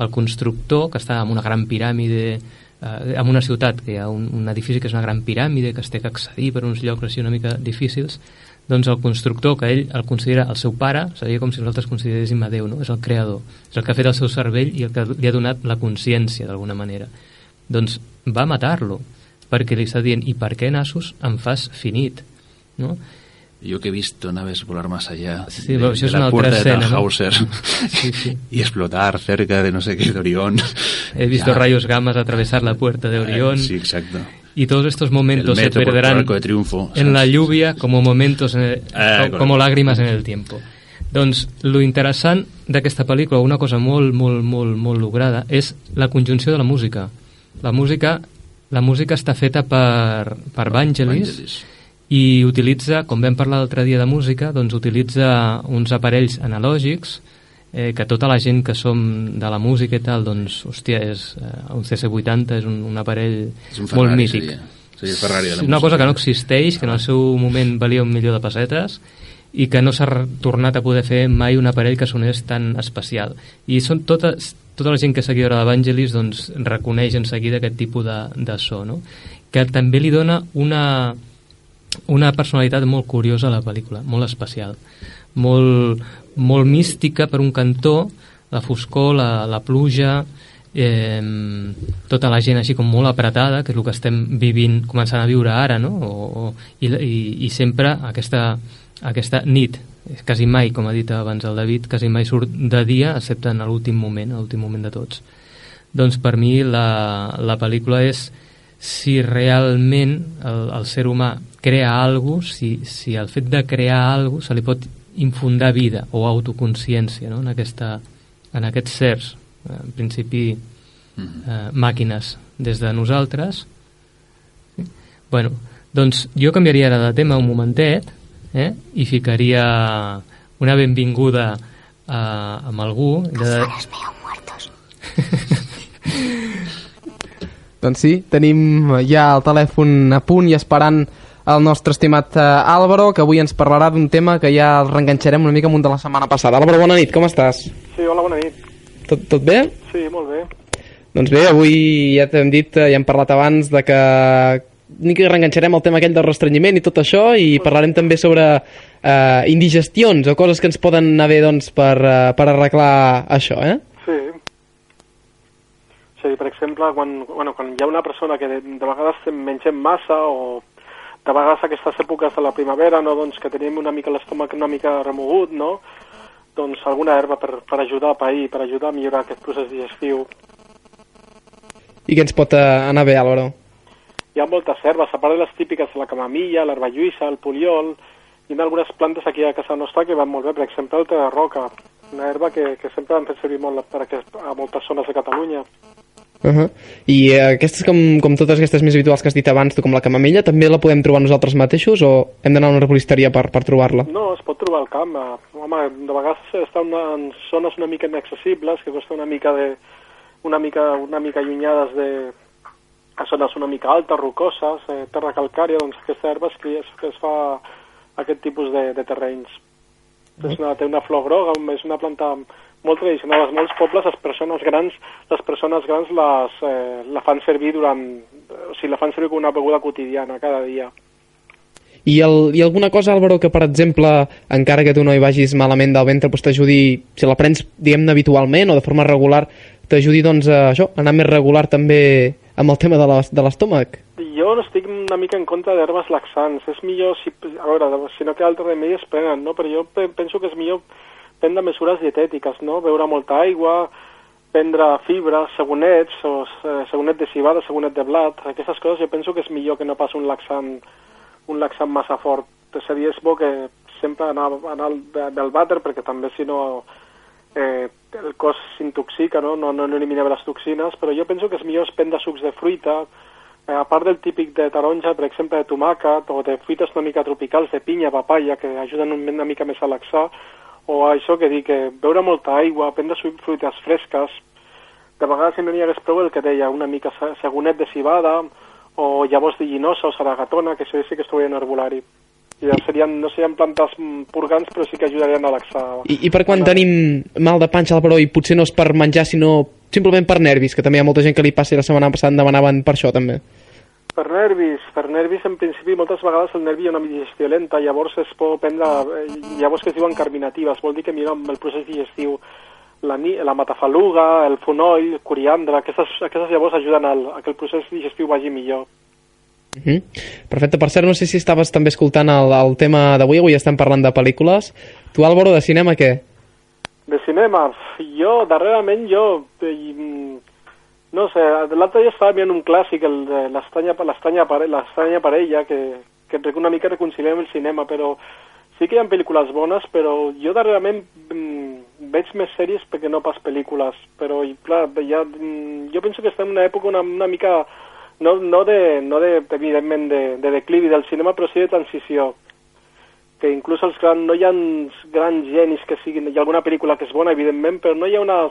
El constructor, que està en una gran piràmide, eh, en una ciutat que hi ha un, un edifici que és una gran piràmide, que es té que accedir per uns llocs així una mica difícils, doncs el constructor, que ell el considera el seu pare, seria com si nosaltres consideréssim a Déu, no? és el creador, és el que ha fet el seu cervell i el que li ha donat la consciència d'alguna manera. Doncs va matar-lo, perquè li està dient, i per què, nassos, em fas finit? No? Yo que he visto naves volar más allá Sí, de, eso de es la puerta otra de escena, ¿no? Tannhauser Sí, sí. (laughs) y explotar cerca de no sé qué de Orión. He visto Ya. rayos gamas atravesar la puerta de Orión. Sí, exacto. Y todos estos momentos se perderán de Triunfo, en la lluvia como momentos, en el- Ah, co- correcte. como lágrimas en el tiempo. Doncs lo interessant d'aquesta pel·lícula, una cosa molt, molt, molt, molt lograda, és la conjunció de la música. La música, la música està feta per, per Vangelis, Vangelis. i utilitza, com vam parlar l'altre dia de música, doncs utilitza uns aparells analògics eh, que tota la gent que som de la música i tal, doncs, hòstia, és, eh, un CC80 és un, un aparell És un molt Ferrari, mític. seria. Seria Ferrari de la És una música. cosa que no existeix, que en el seu moment valia un milió de pessetes i que no s'ha tornat a poder fer mai un aparell que sonés tan especial. I són totes, tota la gent que és seguidora d'Evangelis doncs, reconeix en seguida aquest tipus de, de so, no? que també li dona una, una personalitat molt curiosa a la pel·lícula, molt especial, molt, molt mística per un cantó, la foscor, la, la pluja, eh, tota la gent així com molt apretada, que és el que estem vivint, començant a viure ara, no? O, o, i, i, I sempre aquesta, aquesta nit, quasi mai, com ha dit abans el David, quasi mai surt de dia, excepte en l'últim moment, l'últim moment de tots. Doncs per mi la, la pel·lícula és si realment el, el ser humà crea alguna cosa, si, si el fet de crear alguna cosa se li pot infundar vida o autoconsciència no? en, aquesta, en aquests sers, eh, en principi eh, màquines des de nosaltres. Sí? Bueno, doncs jo canviaria ara de tema un momentet eh? i ficaria una benvinguda eh, amb algú. De... (laughs) Doncs sí, tenim ja el telèfon a punt i esperant el nostre estimat eh, Álvaro, que avui ens parlarà d'un tema que ja el reenganxarem una mica amb un de la setmana passada. Álvaro, bona nit, com estàs? Sí, hola, bona nit. Tot, tot bé? Sí, molt bé. Doncs bé, avui ja t'hem dit, eh, ja hem parlat abans de que ni que reenganxarem el tema aquell del restrenyiment i tot això i parlarem també sobre eh, indigestions o coses que ens poden anar bé doncs, per, eh, per arreglar això, eh? Sí. Sigui, per exemple, quan, bueno, quan hi ha una persona que de, de vegades mengem massa o de vegades aquestes èpoques de la primavera, no, doncs, que tenim una mica l'estómac una mica remogut, no? doncs alguna herba per, per ajudar a pair, per ajudar a millorar aquest procés digestiu. I que ens pot eh, anar bé, Álvaro? Hi ha moltes herbes, a part de les típiques, la camamilla, l'herba lluïssa, el poliol, hi ha algunes plantes aquí a casa nostra que van molt bé, per exemple el te de roca, una herba que, que sempre han fet servir molt per aquest, a moltes zones de Catalunya. Uh -huh. I eh, aquestes, com, com totes aquestes més habituals que has dit abans, tu, com la camamella, també la podem trobar nosaltres mateixos o hem d'anar a una arboristeria per, per trobar-la? No, es pot trobar al camp. Home, de vegades està una, en zones una mica inaccessibles, que costa una mica de una mica, una mica allunyades de a zones una mica altes, rocoses, eh, terra calcària, doncs aquesta herba es, cria, que es fa aquest tipus de, de terrenys. És una, té una flor groga, és una planta molt tradicional. A molts pobles les persones grans, les persones grans les, eh, la fan servir durant... O sigui, la fan servir com una beguda quotidiana cada dia. I, el, I alguna cosa, Álvaro, que per exemple, encara que tu no hi vagis malament del ventre, doncs t'ajudi, si la prens, diguem-ne, habitualment o de forma regular, t'ajudi, doncs, a això, a anar més regular també amb el tema de l'es- de l'estómac? Jo estic una mica en contra d'herbes laxants. És millor, si, a veure, si no té altre remei es prenen, no? Però jo pe- penso que és millor prendre mesures dietètiques, no? Beure molta aigua, prendre fibra, segonets, o eh, segonet de cibada, segonet de blat, aquestes coses jo penso que és millor que no pas un laxant, un laxant massa fort. És a dir, és bo que sempre anar, anar del vàter, perquè també si no eh, el cos s'intoxica, no? No, no, no elimina les toxines, però jo penso que és millor prendre sucs de fruita, eh, a part del típic de taronja, per exemple, de tomàquet, o de fruites una mica tropicals, de pinya, papaya, que ajuden un- una mica més a laxar, o això que dic, que beure molta aigua, prendre fruites fresques, de vegades si no n'hi hagués prou el que deia, una mica se- segonet de cibada, o llavors de llinosa o saragatona, que això sí que es trobaria en herbolari. I serien, no serien plantes mm, purgants, però sí que ajudarien a laxar. I, i per quan tenim mal de panxa, Álvaro, i potser no és per menjar, sinó simplement per nervis, que també hi ha molta gent que li passa i la setmana passada em demanaven per això, també. Per nervis, per nervis en principi moltes vegades el nervi hi ha una digestió lenta, llavors es pot prendre, eh, llavors que es diuen carminatives, vol dir que mira el procés digestiu la, la matafaluga, el fonoll, coriandre, aquestes, aquestes llavors ajuden al, a que el procés digestiu vagi millor. Uh -huh. Perfecte, per cert, no sé si estaves també escoltant el, el tema d'avui, avui estem parlant de pel·lícules. Tu, Álvaro, de cinema, què? De cinema, jo, darrerament jo, eh, mm, no sé, l'altre dia estava mirant un clàssic, el de l'estranya l'estranya pare, l'estranya parella, que, que rec- una mica reconciliem el cinema, però sí que hi ha pel·lícules bones, però jo darrerament mm, veig més sèries perquè no pas pel·lícules, però i, clar, ja, mm, jo penso que estem en una època una, una mica, no, no, de, no de, evidentment de, de declivi del cinema, però sí de transició. Que inclús els gran, no hi ha grans genis que siguin, hi ha alguna pel·lícula que és bona, evidentment, però no hi ha una...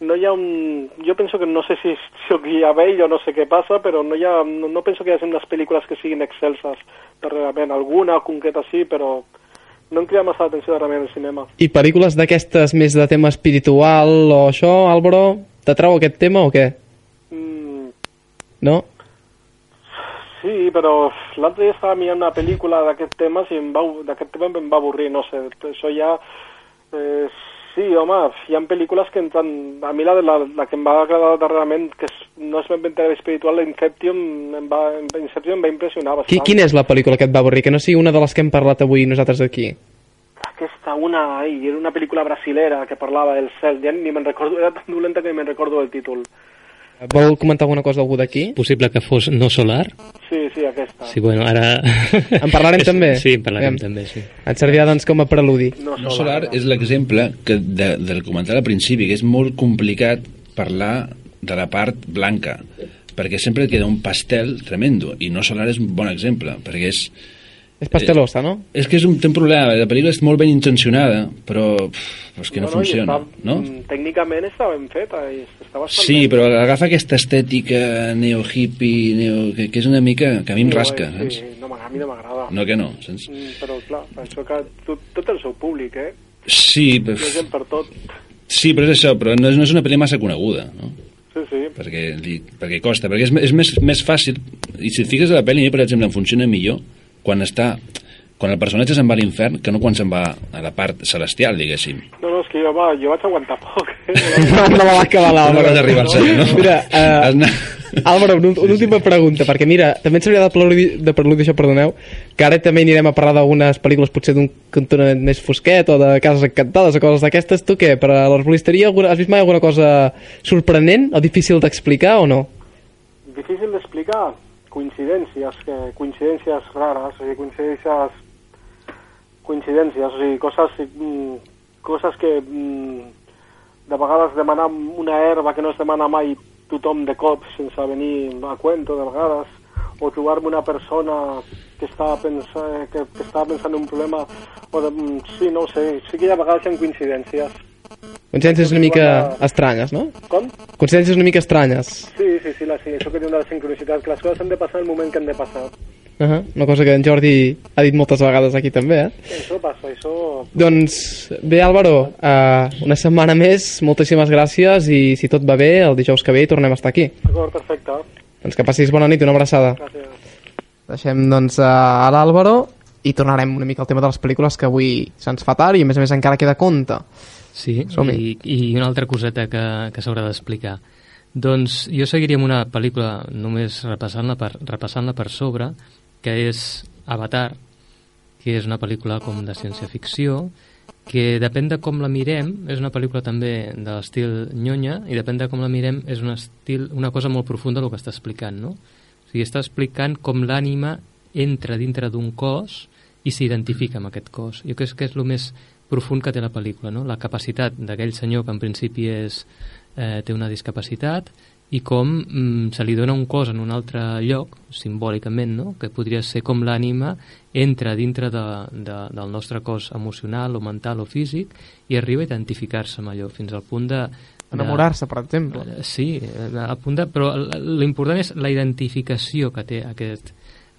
No hi ha un... Jo penso que no sé si sóc ja vell o no sé què passa, però no, hi ha, no, no penso que hi hagi unes pel·lícules que siguin excelses darrerament. Alguna concreta sí, però no em crida massa l'atenció darrerament el cinema. I pel·lícules d'aquestes més de tema espiritual o això, Álvaro, t'atrau aquest tema o què? Mm, No? sí, però l'altre dia estava mirant una pel·lícula d'aquest tema i em va, d'aquest tema em va avorrir, no sé, això ja... Eh, sí, home, hi ha pel·lícules que entran... A mi la, la, la que em va agradar darrerament, que és, no és ben bé espiritual, Inception em va, Inception em va impressionar Qui, bastant. quina és la pel·lícula que et va avorrir? Que no sigui una de les que hem parlat avui nosaltres aquí. Aquesta, una, ai, era una pel·lícula brasilera que parlava del cel, ja ni me'n recordo, era tan dolenta que ni me'n recordo del títol. Vol comentar alguna cosa algú d'aquí? Possible que fos no solar? Sí, sí, aquesta. Sí, bueno, ara... En parlarem (laughs) també? Sí, en parlarem Aviam. també, sí. Et servirà doncs com a preludi. No, No solar és l'exemple que de, del comentari al principi, que és molt complicat parlar de la part blanca, perquè sempre queda un pastel tremendo, i no solar és un bon exemple, perquè és, És pastelosa, no? és que és un, té un problema, la pel·lícula és molt ben intencionada, però, pff, és que no, i funciona, està, no? Tècnicament està ben feta i està bastant Sí, ben però agafa aquesta estètica neo-hippie, neo, que, que és una mica... que a mi em Sí, rasca, guai, saps? Sí, no, a mi no m'agrada. No que no, saps? Mm, Però, clar, això que tot, tot el seu públic, eh? Sí, però, gent per tot. sí, però és això, però no és, no és una pel·li massa coneguda, no? Sí, sí. perquè, li, perquè costa, perquè és, és més, més fàcil i si et fixes a la pel·li, mi, per exemple, em funciona millor quan està quan el personatge se'n va a l'infern que no quan se'n va a la part celestial, diguéssim. No, no, és que jo, va, jo vaig aguantar poc. Eh? (laughs) No, no va acabar No l'Àlvaro. vas arribar al cel, no? Mira, eh, Has anat- Álvaro, una, una última pregunta, perquè mira, també ens hauria de preludi, de preludi això, perdoneu, que ara també anirem a parlar d'algunes pel·lícules potser d'un cantonament més fosquet o de cases encantades o coses d'aquestes. Tu què, per a l'arbolisteria alguna- has vist mai alguna cosa sorprenent o difícil d'explicar o no? Difícil d'explicar. Coincidències, que, coincidències rares, o sigui, coincidències coincidències, o sigui, coses, mm, coses que mm, de vegades demanar una herba que no es demana mai tothom de cop sense venir a cuento de vegades, o trobar-me una persona que està, pensant, que, que està pensant en un problema, o de, mm, sí, no sé, sí que hi ha vegades hi ha coincidències. Coincidències una mica estranyes, no? Com? Coincidències una mica estranyes. Sí, sí, sí, la, sí, això que diu de la sincronicitat, que les coses han de passar el moment que han de passar. Uh -huh. Una cosa que en Jordi ha dit moltes vegades aquí també, eh? Això passa, això... Doncs bé, Álvaro, uh, una setmana més, moltíssimes gràcies i si tot va bé, el dijous que ve hi tornem a estar aquí. D'acord, perfecte. Doncs que passis bona nit i una abraçada. Gràcies. Deixem doncs a l'Àlvaro i tornarem una mica al tema de les pel·lícules que avui se'ns fa tard i a més a més encara queda compte. Sí, i, i una altra coseta que, que s'haurà d'explicar. Doncs jo seguiria amb una pel·lícula només repassant-la per, repassant per sobre, que és Avatar, que és una pel·lícula com de ciència-ficció, que depèn de com la mirem, és una pel·lícula també de l'estil nyonya, i depèn de com la mirem és un estil, una cosa molt profunda el que està explicant, no? O sigui, està explicant com l'ànima entra dintre d'un cos i s'identifica amb aquest cos. Jo crec que és el més profund que té la pel·lícula, no? la capacitat d'aquell senyor que en principi és, eh, té una discapacitat i com mm, se li dona un cos en un altre lloc, simbòlicament, no? que podria ser com l'ànima entra dintre de, de, del nostre cos emocional o mental o físic i arriba a identificar-se amb allò, fins al punt de... Enamorar-se, per exemple. Eh, Sí, eh, a punt de, però l'important és la identificació que té aquest,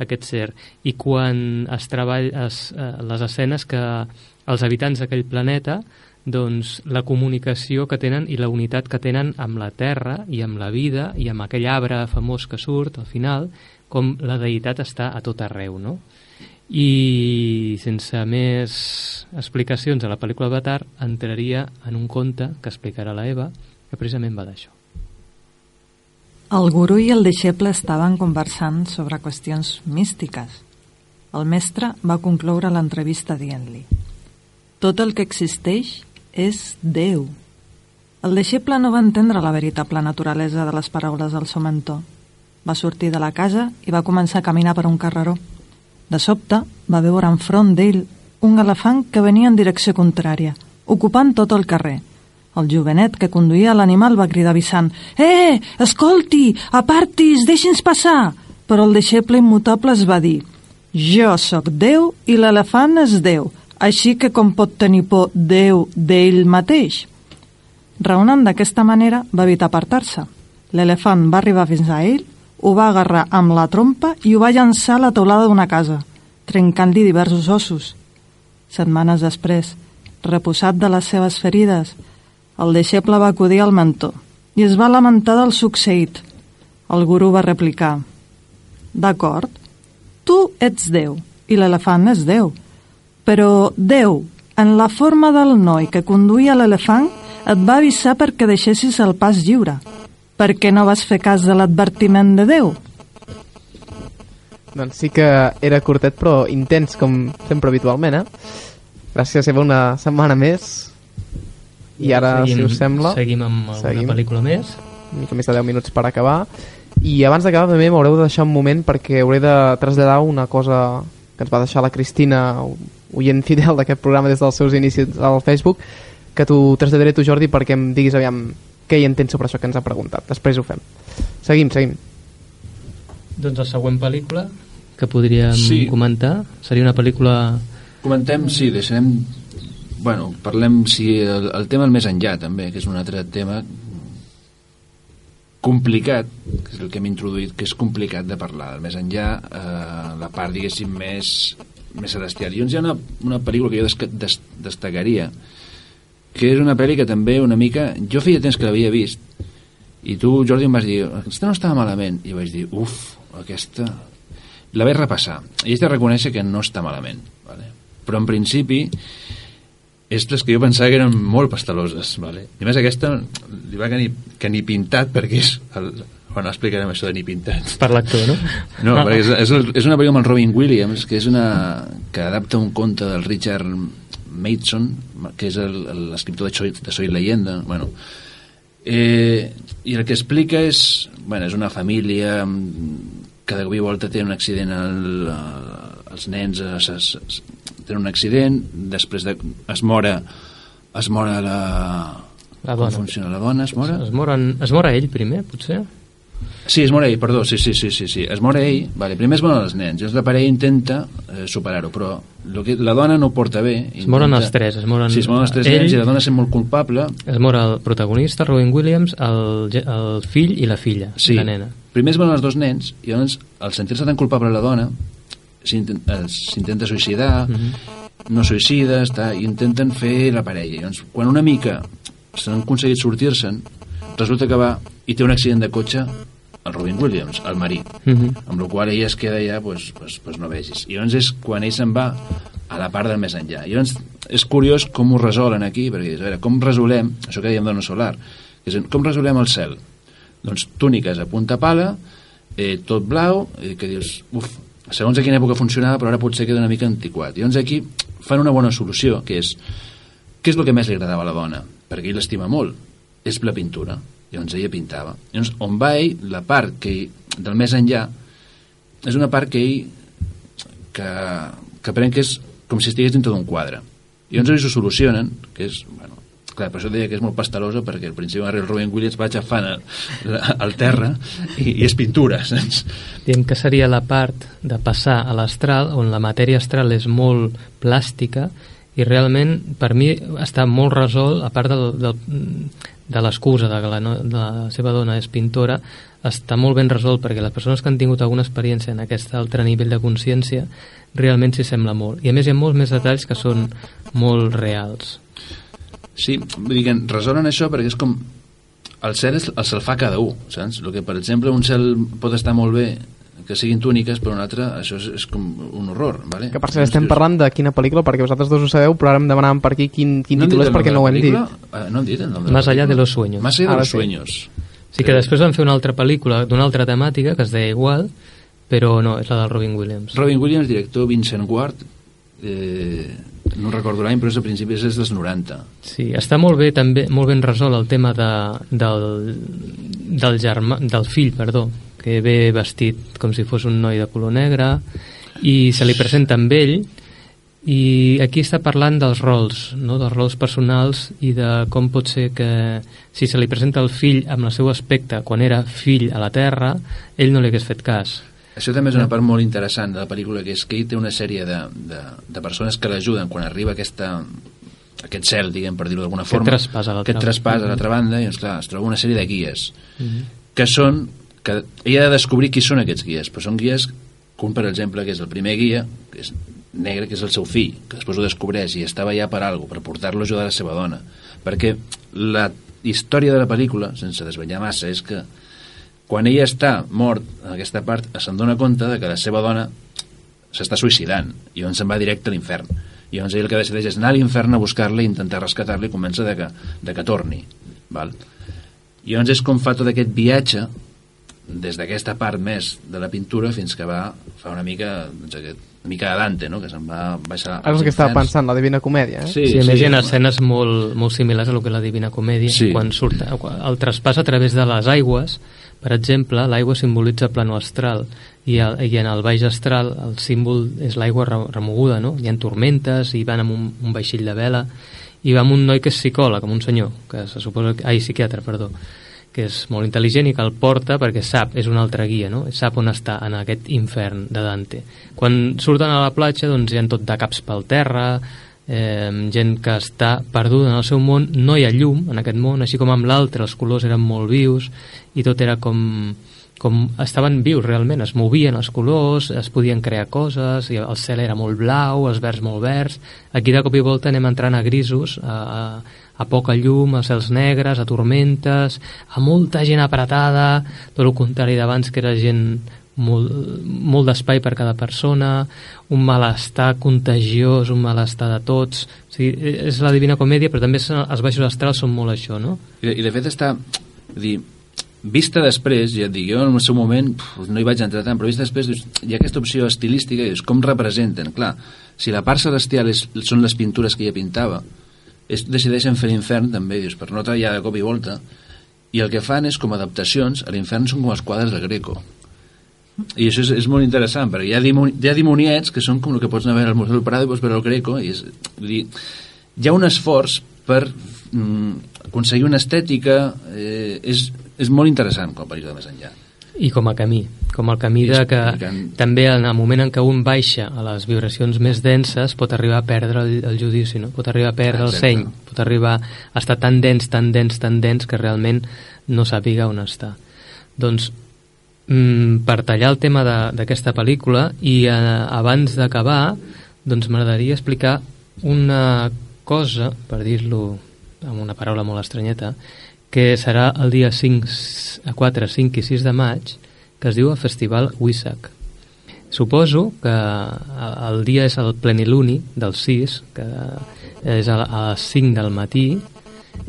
aquest ser i quan es treballa es, eh, les escenes que els habitants d'aquell planeta doncs la comunicació que tenen i la unitat que tenen amb la Terra i amb la vida i amb aquell arbre famós que surt al final com la deïtat està a tot arreu no? i sense més explicacions a la pel·lícula Avatar entraria en un conte que explicarà la Eva que precisament va d'això El gurú i el deixeble estaven conversant sobre qüestions místiques. El mestre va concloure l'entrevista dient-li Tot el que existeix és Déu. El deixeble no va entendre la veritable naturalesa de les paraules del seu mentor. Va sortir de la casa i va començar a caminar per un carreró. De sobte, va veure enfront d'ell un elefant que venia en direcció contrària, ocupant tot el carrer. El jovenet que conduïa l'animal va cridar avisant «Eh, escolti, apartis, deixi'ns passar!» Però el deixeble immutable es va dir «Jo sóc Déu i l'elefant és Déu, així que com pot tenir por Déu d'ell mateix?» Raonant d'aquesta manera, va evitar apartar-se. L'elefant va arribar fins a ell, ho va agarrar amb la trompa i ho va llançar a la teulada d'una casa, trencant-li diversos ossos. Setmanes després, reposat de les seves ferides, el deixeble va acudir al mentor i es va lamentar del succeït. El gurú va replicar D'acord, tu ets Déu i l'elefant és Déu, però Déu, en la forma del noi que conduïa l'elefant, et va avisar perquè deixessis el pas lliure. Per què no vas fer cas de l'advertiment de Déu? Doncs sí que era curtet però intens com sempre habitualment, eh? Gràcies, Eva, una setmana més. I ara, si us sembla, seguim amb alguna seguim. pel·lícula més una mica més de 10 minuts per acabar. I abans d'acabar també m'haureu de deixar un moment perquè hauré de traslladar una cosa que ens va deixar la Cristina, oient fidel d'aquest programa des dels seus inicis al Facebook, que t'ho traslladaré tu, Jordi, perquè em diguis aviam què hi entens sobre això que ens ha preguntat. Després ho fem. Seguim, seguim. doncs la següent pel·lícula que podríem Sí. comentar seria una pel·lícula Comentem, sí, deixarem... Bueno, parlem si el, el tema el més enllà, també, que és un altre tema complicat, que és el que hem introduït, que és complicat de parlar. El més enllà, eh, la part, diguéssim, més, més celestial. I llavors hi ha una, una pel·lícula que jo des, des, destacaria, que és una pel·li que també una mica... Jo feia temps que l'havia vist, i tu, Jordi, em vas dir, aquesta no estava malament. I vaig dir, uf, aquesta... La vaig repassar. I haig de reconèixer que no està malament. Vale? Però en principi és les que jo pensava que eren molt pasteloses. Vale? I a més aquesta li va que ni, que ni pintat perquè és... El, bueno, explicarem això de ni pintat. per l'actor, no? No, perquè és, és, és una pel·lícula amb el Robin Williams, que és una... que adapta un conte del Richard Mason, que és l'escriptor de, Soy, de Soy Leyenda. Bueno, eh, I el que explica és... Bueno, és una família que de cop i volta té un accident el, els nens eh, se, tenen un accident, després de, es mora es mora la... La Com dona. funciona la dona? Es mora? Es, moren, es mora ell primer, potser? Sí, es mora ell, perdó, sí, sí, sí, sí, sí. es mora ell, vale, primer es moren els nens, llavors la parella intenta eh, superar-ho, però lo que, la dona no ho porta bé. Es moren els tres, es moren Sí, es moren els tres ell- nens i la dona sent molt culpable. Es mora el protagonista, Robin Williams, el, el fill i la filla, Sí, la nena. primer es moren els dos nens i llavors, al sentir-se tan culpable la dona, eh, s'intenta suïcidar, no suïcida, està, i intenten fer la parella. Llavors, quan una mica s'han aconseguit sortir-se'n, resulta que va i té un accident de cotxe el Robin Williams, el marit, Mhm. amb la qual ella es queda ja, pues, pues, pues no vegis. I llavors és quan ell se'n va a la part del més enllà. I llavors és curiós com ho resolen aquí, perquè dius, a veure, com resolem, això que dèiem d'ona solar, que és, com resolem el cel? Doncs túniques a punta pala, eh, tot blau, eh, que dius, uf, segons a quina època funcionava, però ara potser queda una mica antiquat. I llavors aquí fan una bona solució, que és, què és el que més li agradava a la dona? Perquè ell l'estima molt, és la pintura. Llavors ella pintava. Llavors, on va ell, la part que ell, del més enllà, és una part que ell que, que pren que és com si estigués dintre d'un quadre. I llavors ells ho solucionen, que és, bueno, clar, per això deia que és molt pastelosa, perquè al principi el Robin Williams va aixafant el terra i, i és pintura, saps? Diem que seria la part de passar a l'astral, on la matèria astral és molt plàstica, i realment, per mi, està molt resolt, a part del, del, de l'excusa de que la, de la seva dona és pintora, està molt ben resolt perquè les persones que han tingut alguna experiència en aquest altre nivell de consciència realment s'hi sembla molt. I a més hi ha molts més detalls que són molt reals. Sí, vull dir que resolen això perquè és com el cel és, el se'l fa cada un, saps? El que, per exemple, un cel pot estar molt bé que siguin túniques, però un altre, això és, és com un horror, vale? Que per cert, estem parlant de quina pel·lícula, perquè vosaltres dos ho sabeu, però ara em demanàvem per aquí quin, quin hem títol és perquè no ho hem dit. Eh, no hem dit el nom de Más allá de los sueños. Más allá de los sí. sueños. Sí que després van fer una altra pel·lícula d'una altra temàtica que es deia igual, però no, és la del Robin Williams. Robin Williams, director Vincent Ward, eh, no recordo l'any, però és a principis és dels 90. Sí, està molt bé també molt ben resolt el tema de, del, del, germà, del fill, perdó, que ve vestit com si fos un noi de color negre i se li presenta amb ell i aquí està parlant dels rols, no? dels rols personals i de com pot ser que si se li presenta el fill amb el seu aspecte quan era fill a la Terra, ell no li hagués fet cas. Això també és una part molt interessant de la pel·lícula, que és que ell té una sèrie de, de, de persones que l'ajuden quan arriba aquesta, aquest cel, diguem, per dir-ho d'alguna forma. traspàs a l'altra Aquest traspàs a banda. l'altra banda, i doncs, clar, es troba una sèrie de guies, Mhm. que són... que ella ha de descobrir qui són aquests guies, però són guies com, per exemple, que és el primer guia, que és negre, que és el seu fill, que després ho descobreix i estava allà per alguna per portar-lo a ajudar la seva dona. Perquè la història de la pel·lícula, sense desvetllar massa, és que quan ella està mort en aquesta part se'n dona compte de que la seva dona s'està suïcidant i llavors se'n va directe a l'infern i llavors ell el que decideix és anar a l'infern a buscar-la i intentar rescatar-la i comença de que, de que torni val? i llavors és com fa tot aquest viatge des d'aquesta part més de la pintura fins que va fa una mica doncs, aquest, una mica de Dante no? que se'n va baixar Ara és el que estava pensant, la Divina Comèdia, eh? sí, Sí, a més hi ha home. escenes molt, molt similars a lo que la Divina Comèdia, Sí. quan surt el traspàs a través de les aigües, per exemple, l'aigua simbolitza plano astral, i, el, i en el baix astral el símbol és l'aigua re- remoguda, no? Hi ha tormentes, i van amb un, un vaixell de vela, i va amb un noi que és psicòleg, amb un senyor, que se suposa... Que, ai, psiquiatre, perdó, que és molt intel·ligent i que el porta perquè sap, és un altre guia, no? sap on està, en aquest infern de Dante. Quan surten a la platja, doncs hi ha tot de caps pel terra, eh, gent que està perduda en el seu món, no hi ha llum en aquest món, així com amb l'altre els colors eren molt vius i tot era com, com estaven vius realment, es movien els colors, es podien crear coses, i el cel era molt blau, els verds molt verds. Aquí de cop i volta anem entrant a grisos, a, a, a poca llum, a cels negres, a tormentes, a molta gent apretada, tot el contrari d'abans que era gent molt, molt d'espai per cada persona, un malestar contagiós, un malestar de tots. O sigui, és la Divina Comèdia, però també els baixos astrals són molt això, no? I, i de fet està dir, vista després, ja et dic, jo en el seu moment pf, no hi vaig entrar tant, però vista després dius, hi ha aquesta opció estilística dius, com representen? Clar, si la part celestial és, són les pintures que ella pintava, és, decideixen fer l'infern també, dius, per no tallar de cop i volta, i el que fan és com adaptacions, a l'infern són com els quadres del Greco. I això és, és molt interessant perquè hi ha, dimoni, hi ha dimoniets que són com el que pots anar a veure al Museu del Prado i pots veure el Greco i és, vull dir, hi ha un esforç per mm, aconseguir una estètica eh, és, és molt interessant com a pel·lícula de més enllà i com a camí, com el camí de que també en el moment en què un baixa a les vibracions més denses pot arribar a perdre el, el judici, no? pot arribar a perdre Exacte. el seny, pot arribar a estar tan dens, tan dens, tan dens que realment no sàpiga on està. Doncs mm, per tallar el tema d'aquesta pel·lícula i eh, abans d'acabar doncs m'agradaria explicar una cosa, per dir-lo amb una paraula molt estranyeta, que serà el dia 5, 4, 5 i 6 de maig, que es diu el Festival Wissac. Suposo que el dia és el pleniluni del 6, que és a les 5 del matí,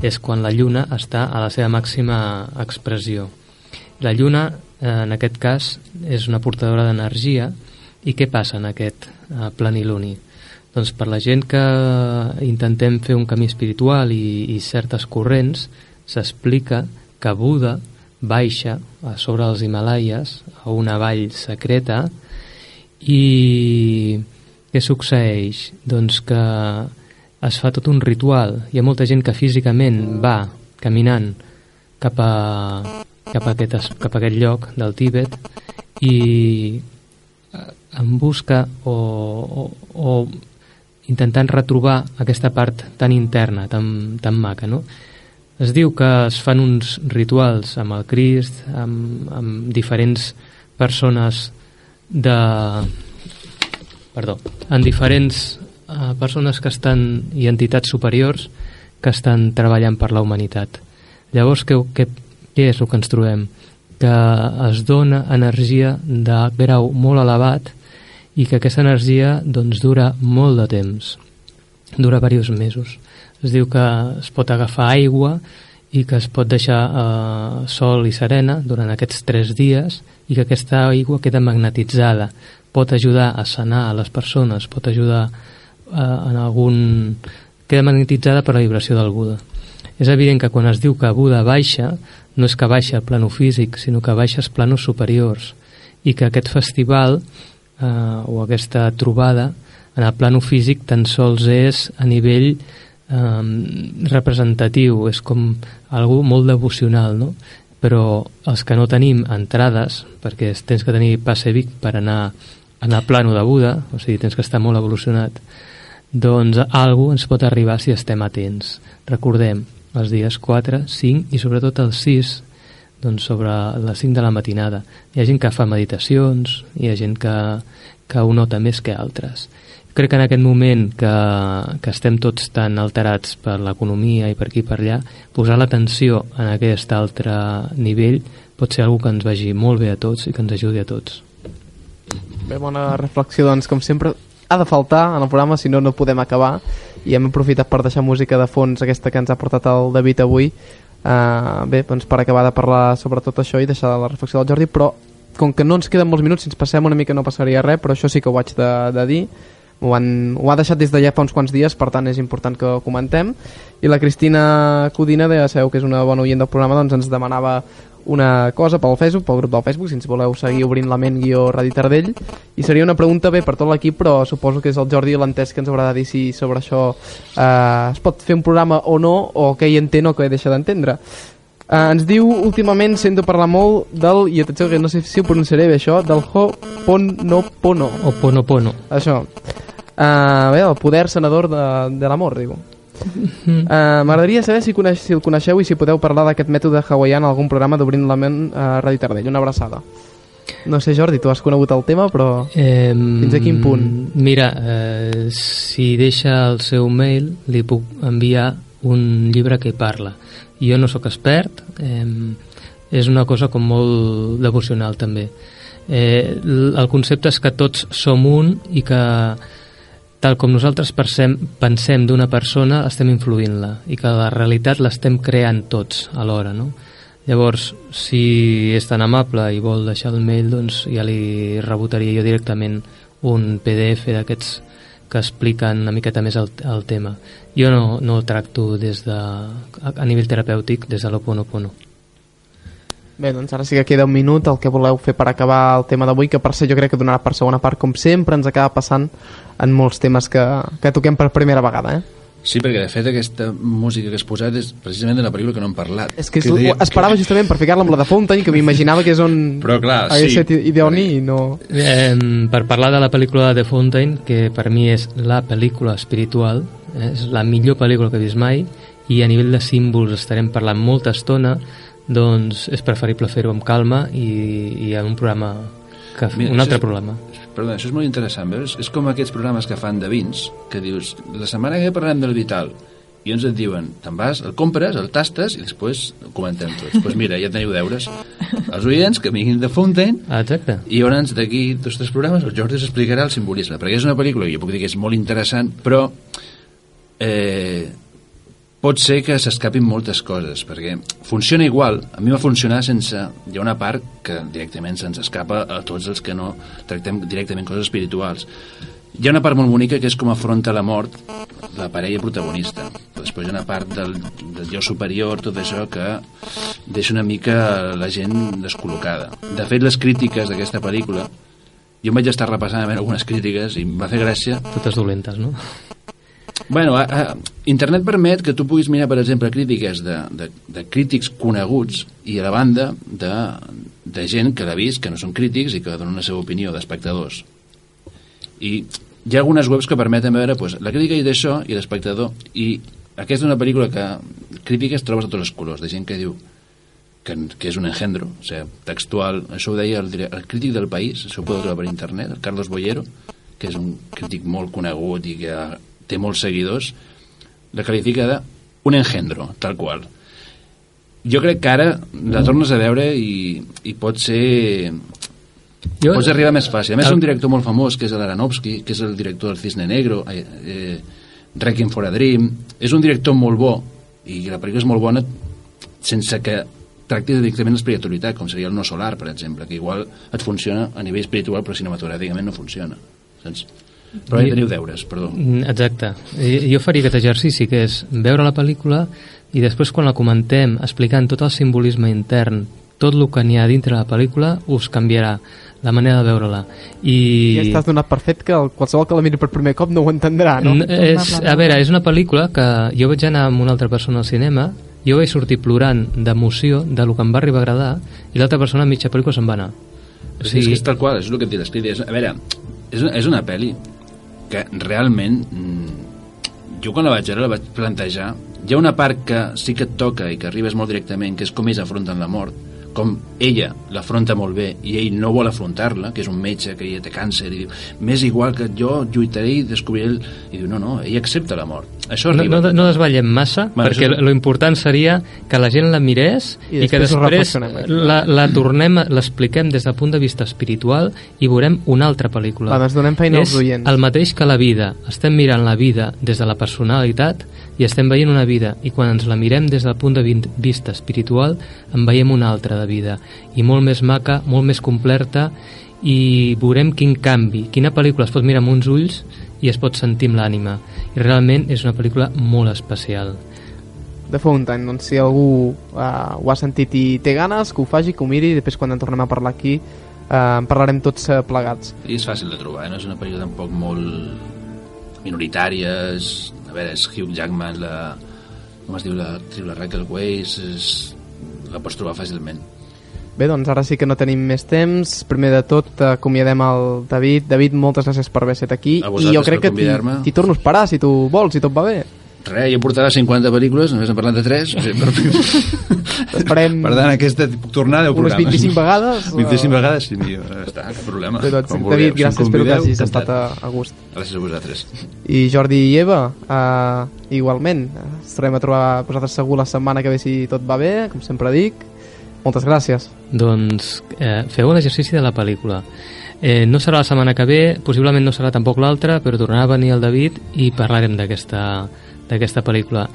és quan la lluna està a la seva màxima expressió. La lluna, en aquest cas, és una portadora d'energia i què passa en aquest eh, planiluni? Doncs per la gent que intentem fer un camí espiritual i, i certes corrents, s'explica que Buda baixa a sobre els Himalaies a una vall secreta i què succeeix? Doncs que es fa tot un ritual. Hi ha molta gent que físicament va caminant cap a, cap a, aquest, cap a aquest lloc del Tíbet i eh, en busca o, o, o intentant retrobar aquesta part tan interna, tan, tan maca, no? Es diu que es fan uns rituals amb el Crist, amb, amb diferents persones de... Perdó, amb diferents uh, persones que estan i entitats superiors que estan treballant per la humanitat. Llavors, què, què, què és el que ens trobem? Que es dona energia de grau molt elevat i que aquesta energia doncs, dura molt de temps, dura diversos mesos. Es diu que es pot agafar aigua i que es pot deixar eh, sol i serena durant aquests tres dies i que aquesta aigua queda magnetitzada. Pot ajudar a sanar a les persones, pot ajudar eh, en algun... queda magnetitzada per la vibració del Buda. És evident que quan es diu que Buda baixa, no és que baixa al plano físic, sinó que baixa als planos superiors i que aquest festival eh, o aquesta trobada en el plano físic tan sols és a nivell eh, representatiu, és com algú molt devocional, no? però els que no tenim entrades, perquè tens que tenir passe Vic per anar en el plano de Buda, o sigui, tens que estar molt evolucionat, doncs algú ens pot arribar si estem atents. Recordem, els dies 4, 5 i sobretot el 6 doncs, sobre les 5 de la matinada. Hi ha gent que fa meditacions, hi ha gent que, que ho nota més que altres. Crec que en aquest moment que, que estem tots tan alterats per l'economia i per aquí i per allà, posar l'atenció en aquest altre nivell pot ser algo que ens vagi molt bé a tots i que ens ajudi a tots. Bé, bona reflexió, doncs, com sempre, ha de faltar en el programa, si no, no podem acabar i hem aprofitat per deixar música de fons aquesta que ens ha portat el David avui Uh, bé, doncs per acabar de parlar sobre tot això i deixar la reflexió del Jordi, però com que no ens queden molts minuts, si ens passem una mica no passaria res, però això sí que ho haig de, de dir. Ho, han, ho ha deixat des d'allà fa uns quants dies, per tant és important que ho comentem. I la Cristina Codina, de, ja sabeu que és una bona oient del programa, doncs ens demanava una cosa pel Facebook, pel grup del Facebook, si ens voleu seguir obrint la ment guió Radi Tardell, i seria una pregunta bé per tot l'equip, però suposo que és el Jordi l'entès que ens haurà de dir si sobre això eh, es pot fer un programa o no, o què hi entén o què deixa d'entendre. Eh, ens diu últimament, sento parlar molt del, i atenció que no sé si ho pronunciaré bé això, del Ho'oponopono. Oponopono. Això. Eh, bé, el poder senador de, de l'amor, diu. Uh, M'agradaria saber si, coneix, si el coneixeu i si podeu parlar d'aquest mètode hawaiià en algun programa d'Obrint la ment a Ràdio Tardell. Una abraçada. No sé, Jordi, tu has conegut el tema, però eh, fins a quin punt? Mira, eh, si deixa el seu mail, li puc enviar un llibre que parla. Jo no sóc expert, eh, és una cosa com molt devocional també. Eh, el concepte és que tots som un i que tal com nosaltres pensem, pensem d'una persona, estem influint-la i que la realitat l'estem creant tots alhora, no? Llavors, si és tan amable i vol deixar el mail, doncs ja li rebotaria jo directament un PDF d'aquests que expliquen una miqueta més el, el tema. Jo no, no tracto des de, a, a nivell terapèutic des de l'Oponopono. Bé, doncs ara sí que queda un minut el que voleu fer per acabar el tema d'avui, que per ser jo crec que donarà per segona part, com sempre ens acaba passant en molts temes que, que toquem per primera vegada, eh? Sí, perquè de fet aquesta música que has posat és precisament de la pel·lícula que no hem parlat. És que és, dèiem esperava justament per ficar-la amb la de Fountain, que m'imaginava que és on Però clar, hagués sí. estat idoni i no... Eh, per parlar de la pel·lícula de Fontaine, que per mi és la pel·lícula espiritual, eh, és la millor pel·lícula que he vist mai, i a nivell de símbols estarem parlant molta estona, doncs és preferible fer-ho amb calma i, i en un programa que, Mira, un altre és- programa. Perdona, això és molt interessant, veus? És com aquests programes que fan de vins, que dius, la setmana que parlem del Vital, i ens et diuen, te'n vas, el compres, el tastes, i després ho comentem tots. Doncs pues mira, ja teniu deures. Els oients que vinguin de Fontaine, Ah, exacte. i llavors d'aquí dos o tres programes el Jordi us explicarà el simbolisme, perquè és una pel·lícula que jo puc dir que és molt interessant, però eh, pot ser que s'escapin moltes coses, perquè funciona igual, a mi va funcionar sense... Hi ha una part que directament se'ns escapa a tots els que no tractem directament coses espirituals. Hi ha una part molt bonica que és com afronta la mort la parella protagonista. Després hi ha una part del, del jo superior, tot això, que deixa una mica la gent descol·locada. De fet, les crítiques d'aquesta pel·lícula, jo em vaig estar repassant a veure algunes crítiques i em va fer gràcia Totes dolentes, no? Bueno, a, a, internet permet que tu puguis mirar, per exemple, crítiques de, de, de crítics coneguts i a la banda de, de gent que l'ha vist, que no són crítics i que donen la seva opinió d'espectadors. I hi ha algunes webs que permeten veure pues, la crítica i d'això i l'espectador. I aquesta és una pel·lícula que crítiques trobes a tots els colors, de gent que diu que, que és un engendro, o sigui, textual. Això ho deia el, el crític del País, això ho podeu trobar per internet, el Carlos Bollero, que és un crític molt conegut i que té molts seguidors, la qualifica de un engendro, tal qual. Jo crec que ara la tornes a veure i, i pot ser... Jo, Pots arribar més fàcil. A més, un director molt famós, que és l'Aranovski, que és el director del Cisne Negro, eh, eh, Requiem for a Dream. És un director molt bo, i la pel·lícula és molt bona sense que tracti directament l'espiritualitat, com seria el no solar, per exemple, que igual et funciona a nivell espiritual, però cinematogràficament no funciona. Saps? Però ja I- teniu deures, perdó. Mm, Exacte. I- Jo faria aquest exercici, que és veure la pel·lícula i després quan la comentem explicant tot el simbolisme intern, tot el que n'hi ha dintre la pel·lícula, us canviarà la manera de veure-la. I... Ja estàs donat per fet que el, qualsevol que la miri per primer cop no ho entendrà, no? N- és, a veure, és una pel·lícula que jo vaig anar amb una altra persona al cinema jo vaig sortir plorant d'emoció de lo que em va arribar a agradar i l'altra persona a mitja pel·lícula se'n va anar O sigui, és que és tal qual, és el que et diré. A veure, és una, és una pel·li que realment mm, jo quan la vaig veure la vaig plantejar. Hi ha una part que sí que et toca i que arribes molt directament, que és com ells afronten la mort com ella l'afronta molt bé i ell no vol afrontar-la, que és un metge que ella té càncer i diu, m'és igual que jo lluitaré i descobriré el... i diu, no, no, ella accepta la mort això no, arriba no, no desvetllem massa Bueno, perquè això és- lo important seria que la gent la mirés I i, que després reflexionem. la, la tornem, a- l'expliquem des del punt de vista espiritual i veurem una altra pel·lícula Va, doncs donem feina als és oients. el mateix que la vida estem mirant la vida des de la personalitat i estem veient una vida i quan ens la mirem des del punt de vista espiritual en veiem una altra de vida i molt més maca, molt més completa i veurem quin canvi quina pel·lícula es pot mirar amb uns ulls i es pot sentir amb l'ànima i realment és una pel·lícula molt especial de Fountain, doncs si algú uh, ho ha sentit i té ganes, que ho faci, que ho miri, i després quan en tornem a parlar aquí uh, en parlarem tots uh, plegats. i és fàcil de trobar, eh? no és una pel·lícula tampoc molt minoritària és, veure, és Hugh Jackman la, com es diu la, actriu, la Raquel Weisz és, la pots trobar fàcilment Bé, doncs ara sí que no tenim més temps. Primer de tot, acomiadem el David. David, moltes gràcies per haver estat aquí. I jo crec que t'hi torno a esperar, si tu vols, si tot va bé. Res, jo portava 50 pel·lícules, només hem parlat de 3. O sigui, per... (laughs) Esperem per tant, aquesta puc tornar a 10 unes programes. 25 vegades. (laughs) 25 vegades, sí. Ja està, cap problema. Doncs, vulgueu, David, si em gràcies, espero que convideu, hagis estat encantat. a, a gust. Gràcies a vosaltres. I Jordi i Eva, uh, igualment. Ens tornem a trobar vosaltres segur la setmana que ve si tot va bé, com sempre dic. Moltes gràcies. doncs eh, feu l'exercici de la pel·lícula eh, no serà la setmana que ve possiblement no serà tampoc l'altra però tornarà a venir el David i parlarem d'aquesta d'aquesta pel·lícula.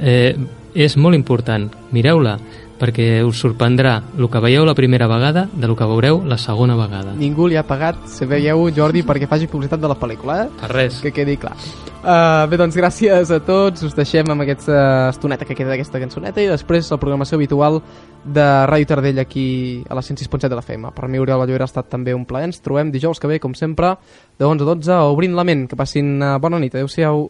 Eh, és molt important, mireu-la, perquè us sorprendrà el que veieu la primera vegada de lo que veureu la segona vegada. Ningú li ha pagat, si veieu, Jordi, perquè faci publicitat de la pel·lícula, eh? Per res. Que quedi clar. Uh, bé, doncs gràcies a tots, us deixem amb aquesta estoneta que queda d'aquesta cançoneta i després la programació habitual de Ràdio Tardell aquí a la 106.7 de la FM. Per mi, Oriol Ballver, ha estat també un plaer. Ens trobem dijous que ve, com sempre, de 11 a 12, obrint la ment. Que passin uh, bona nit. Adéu-siau.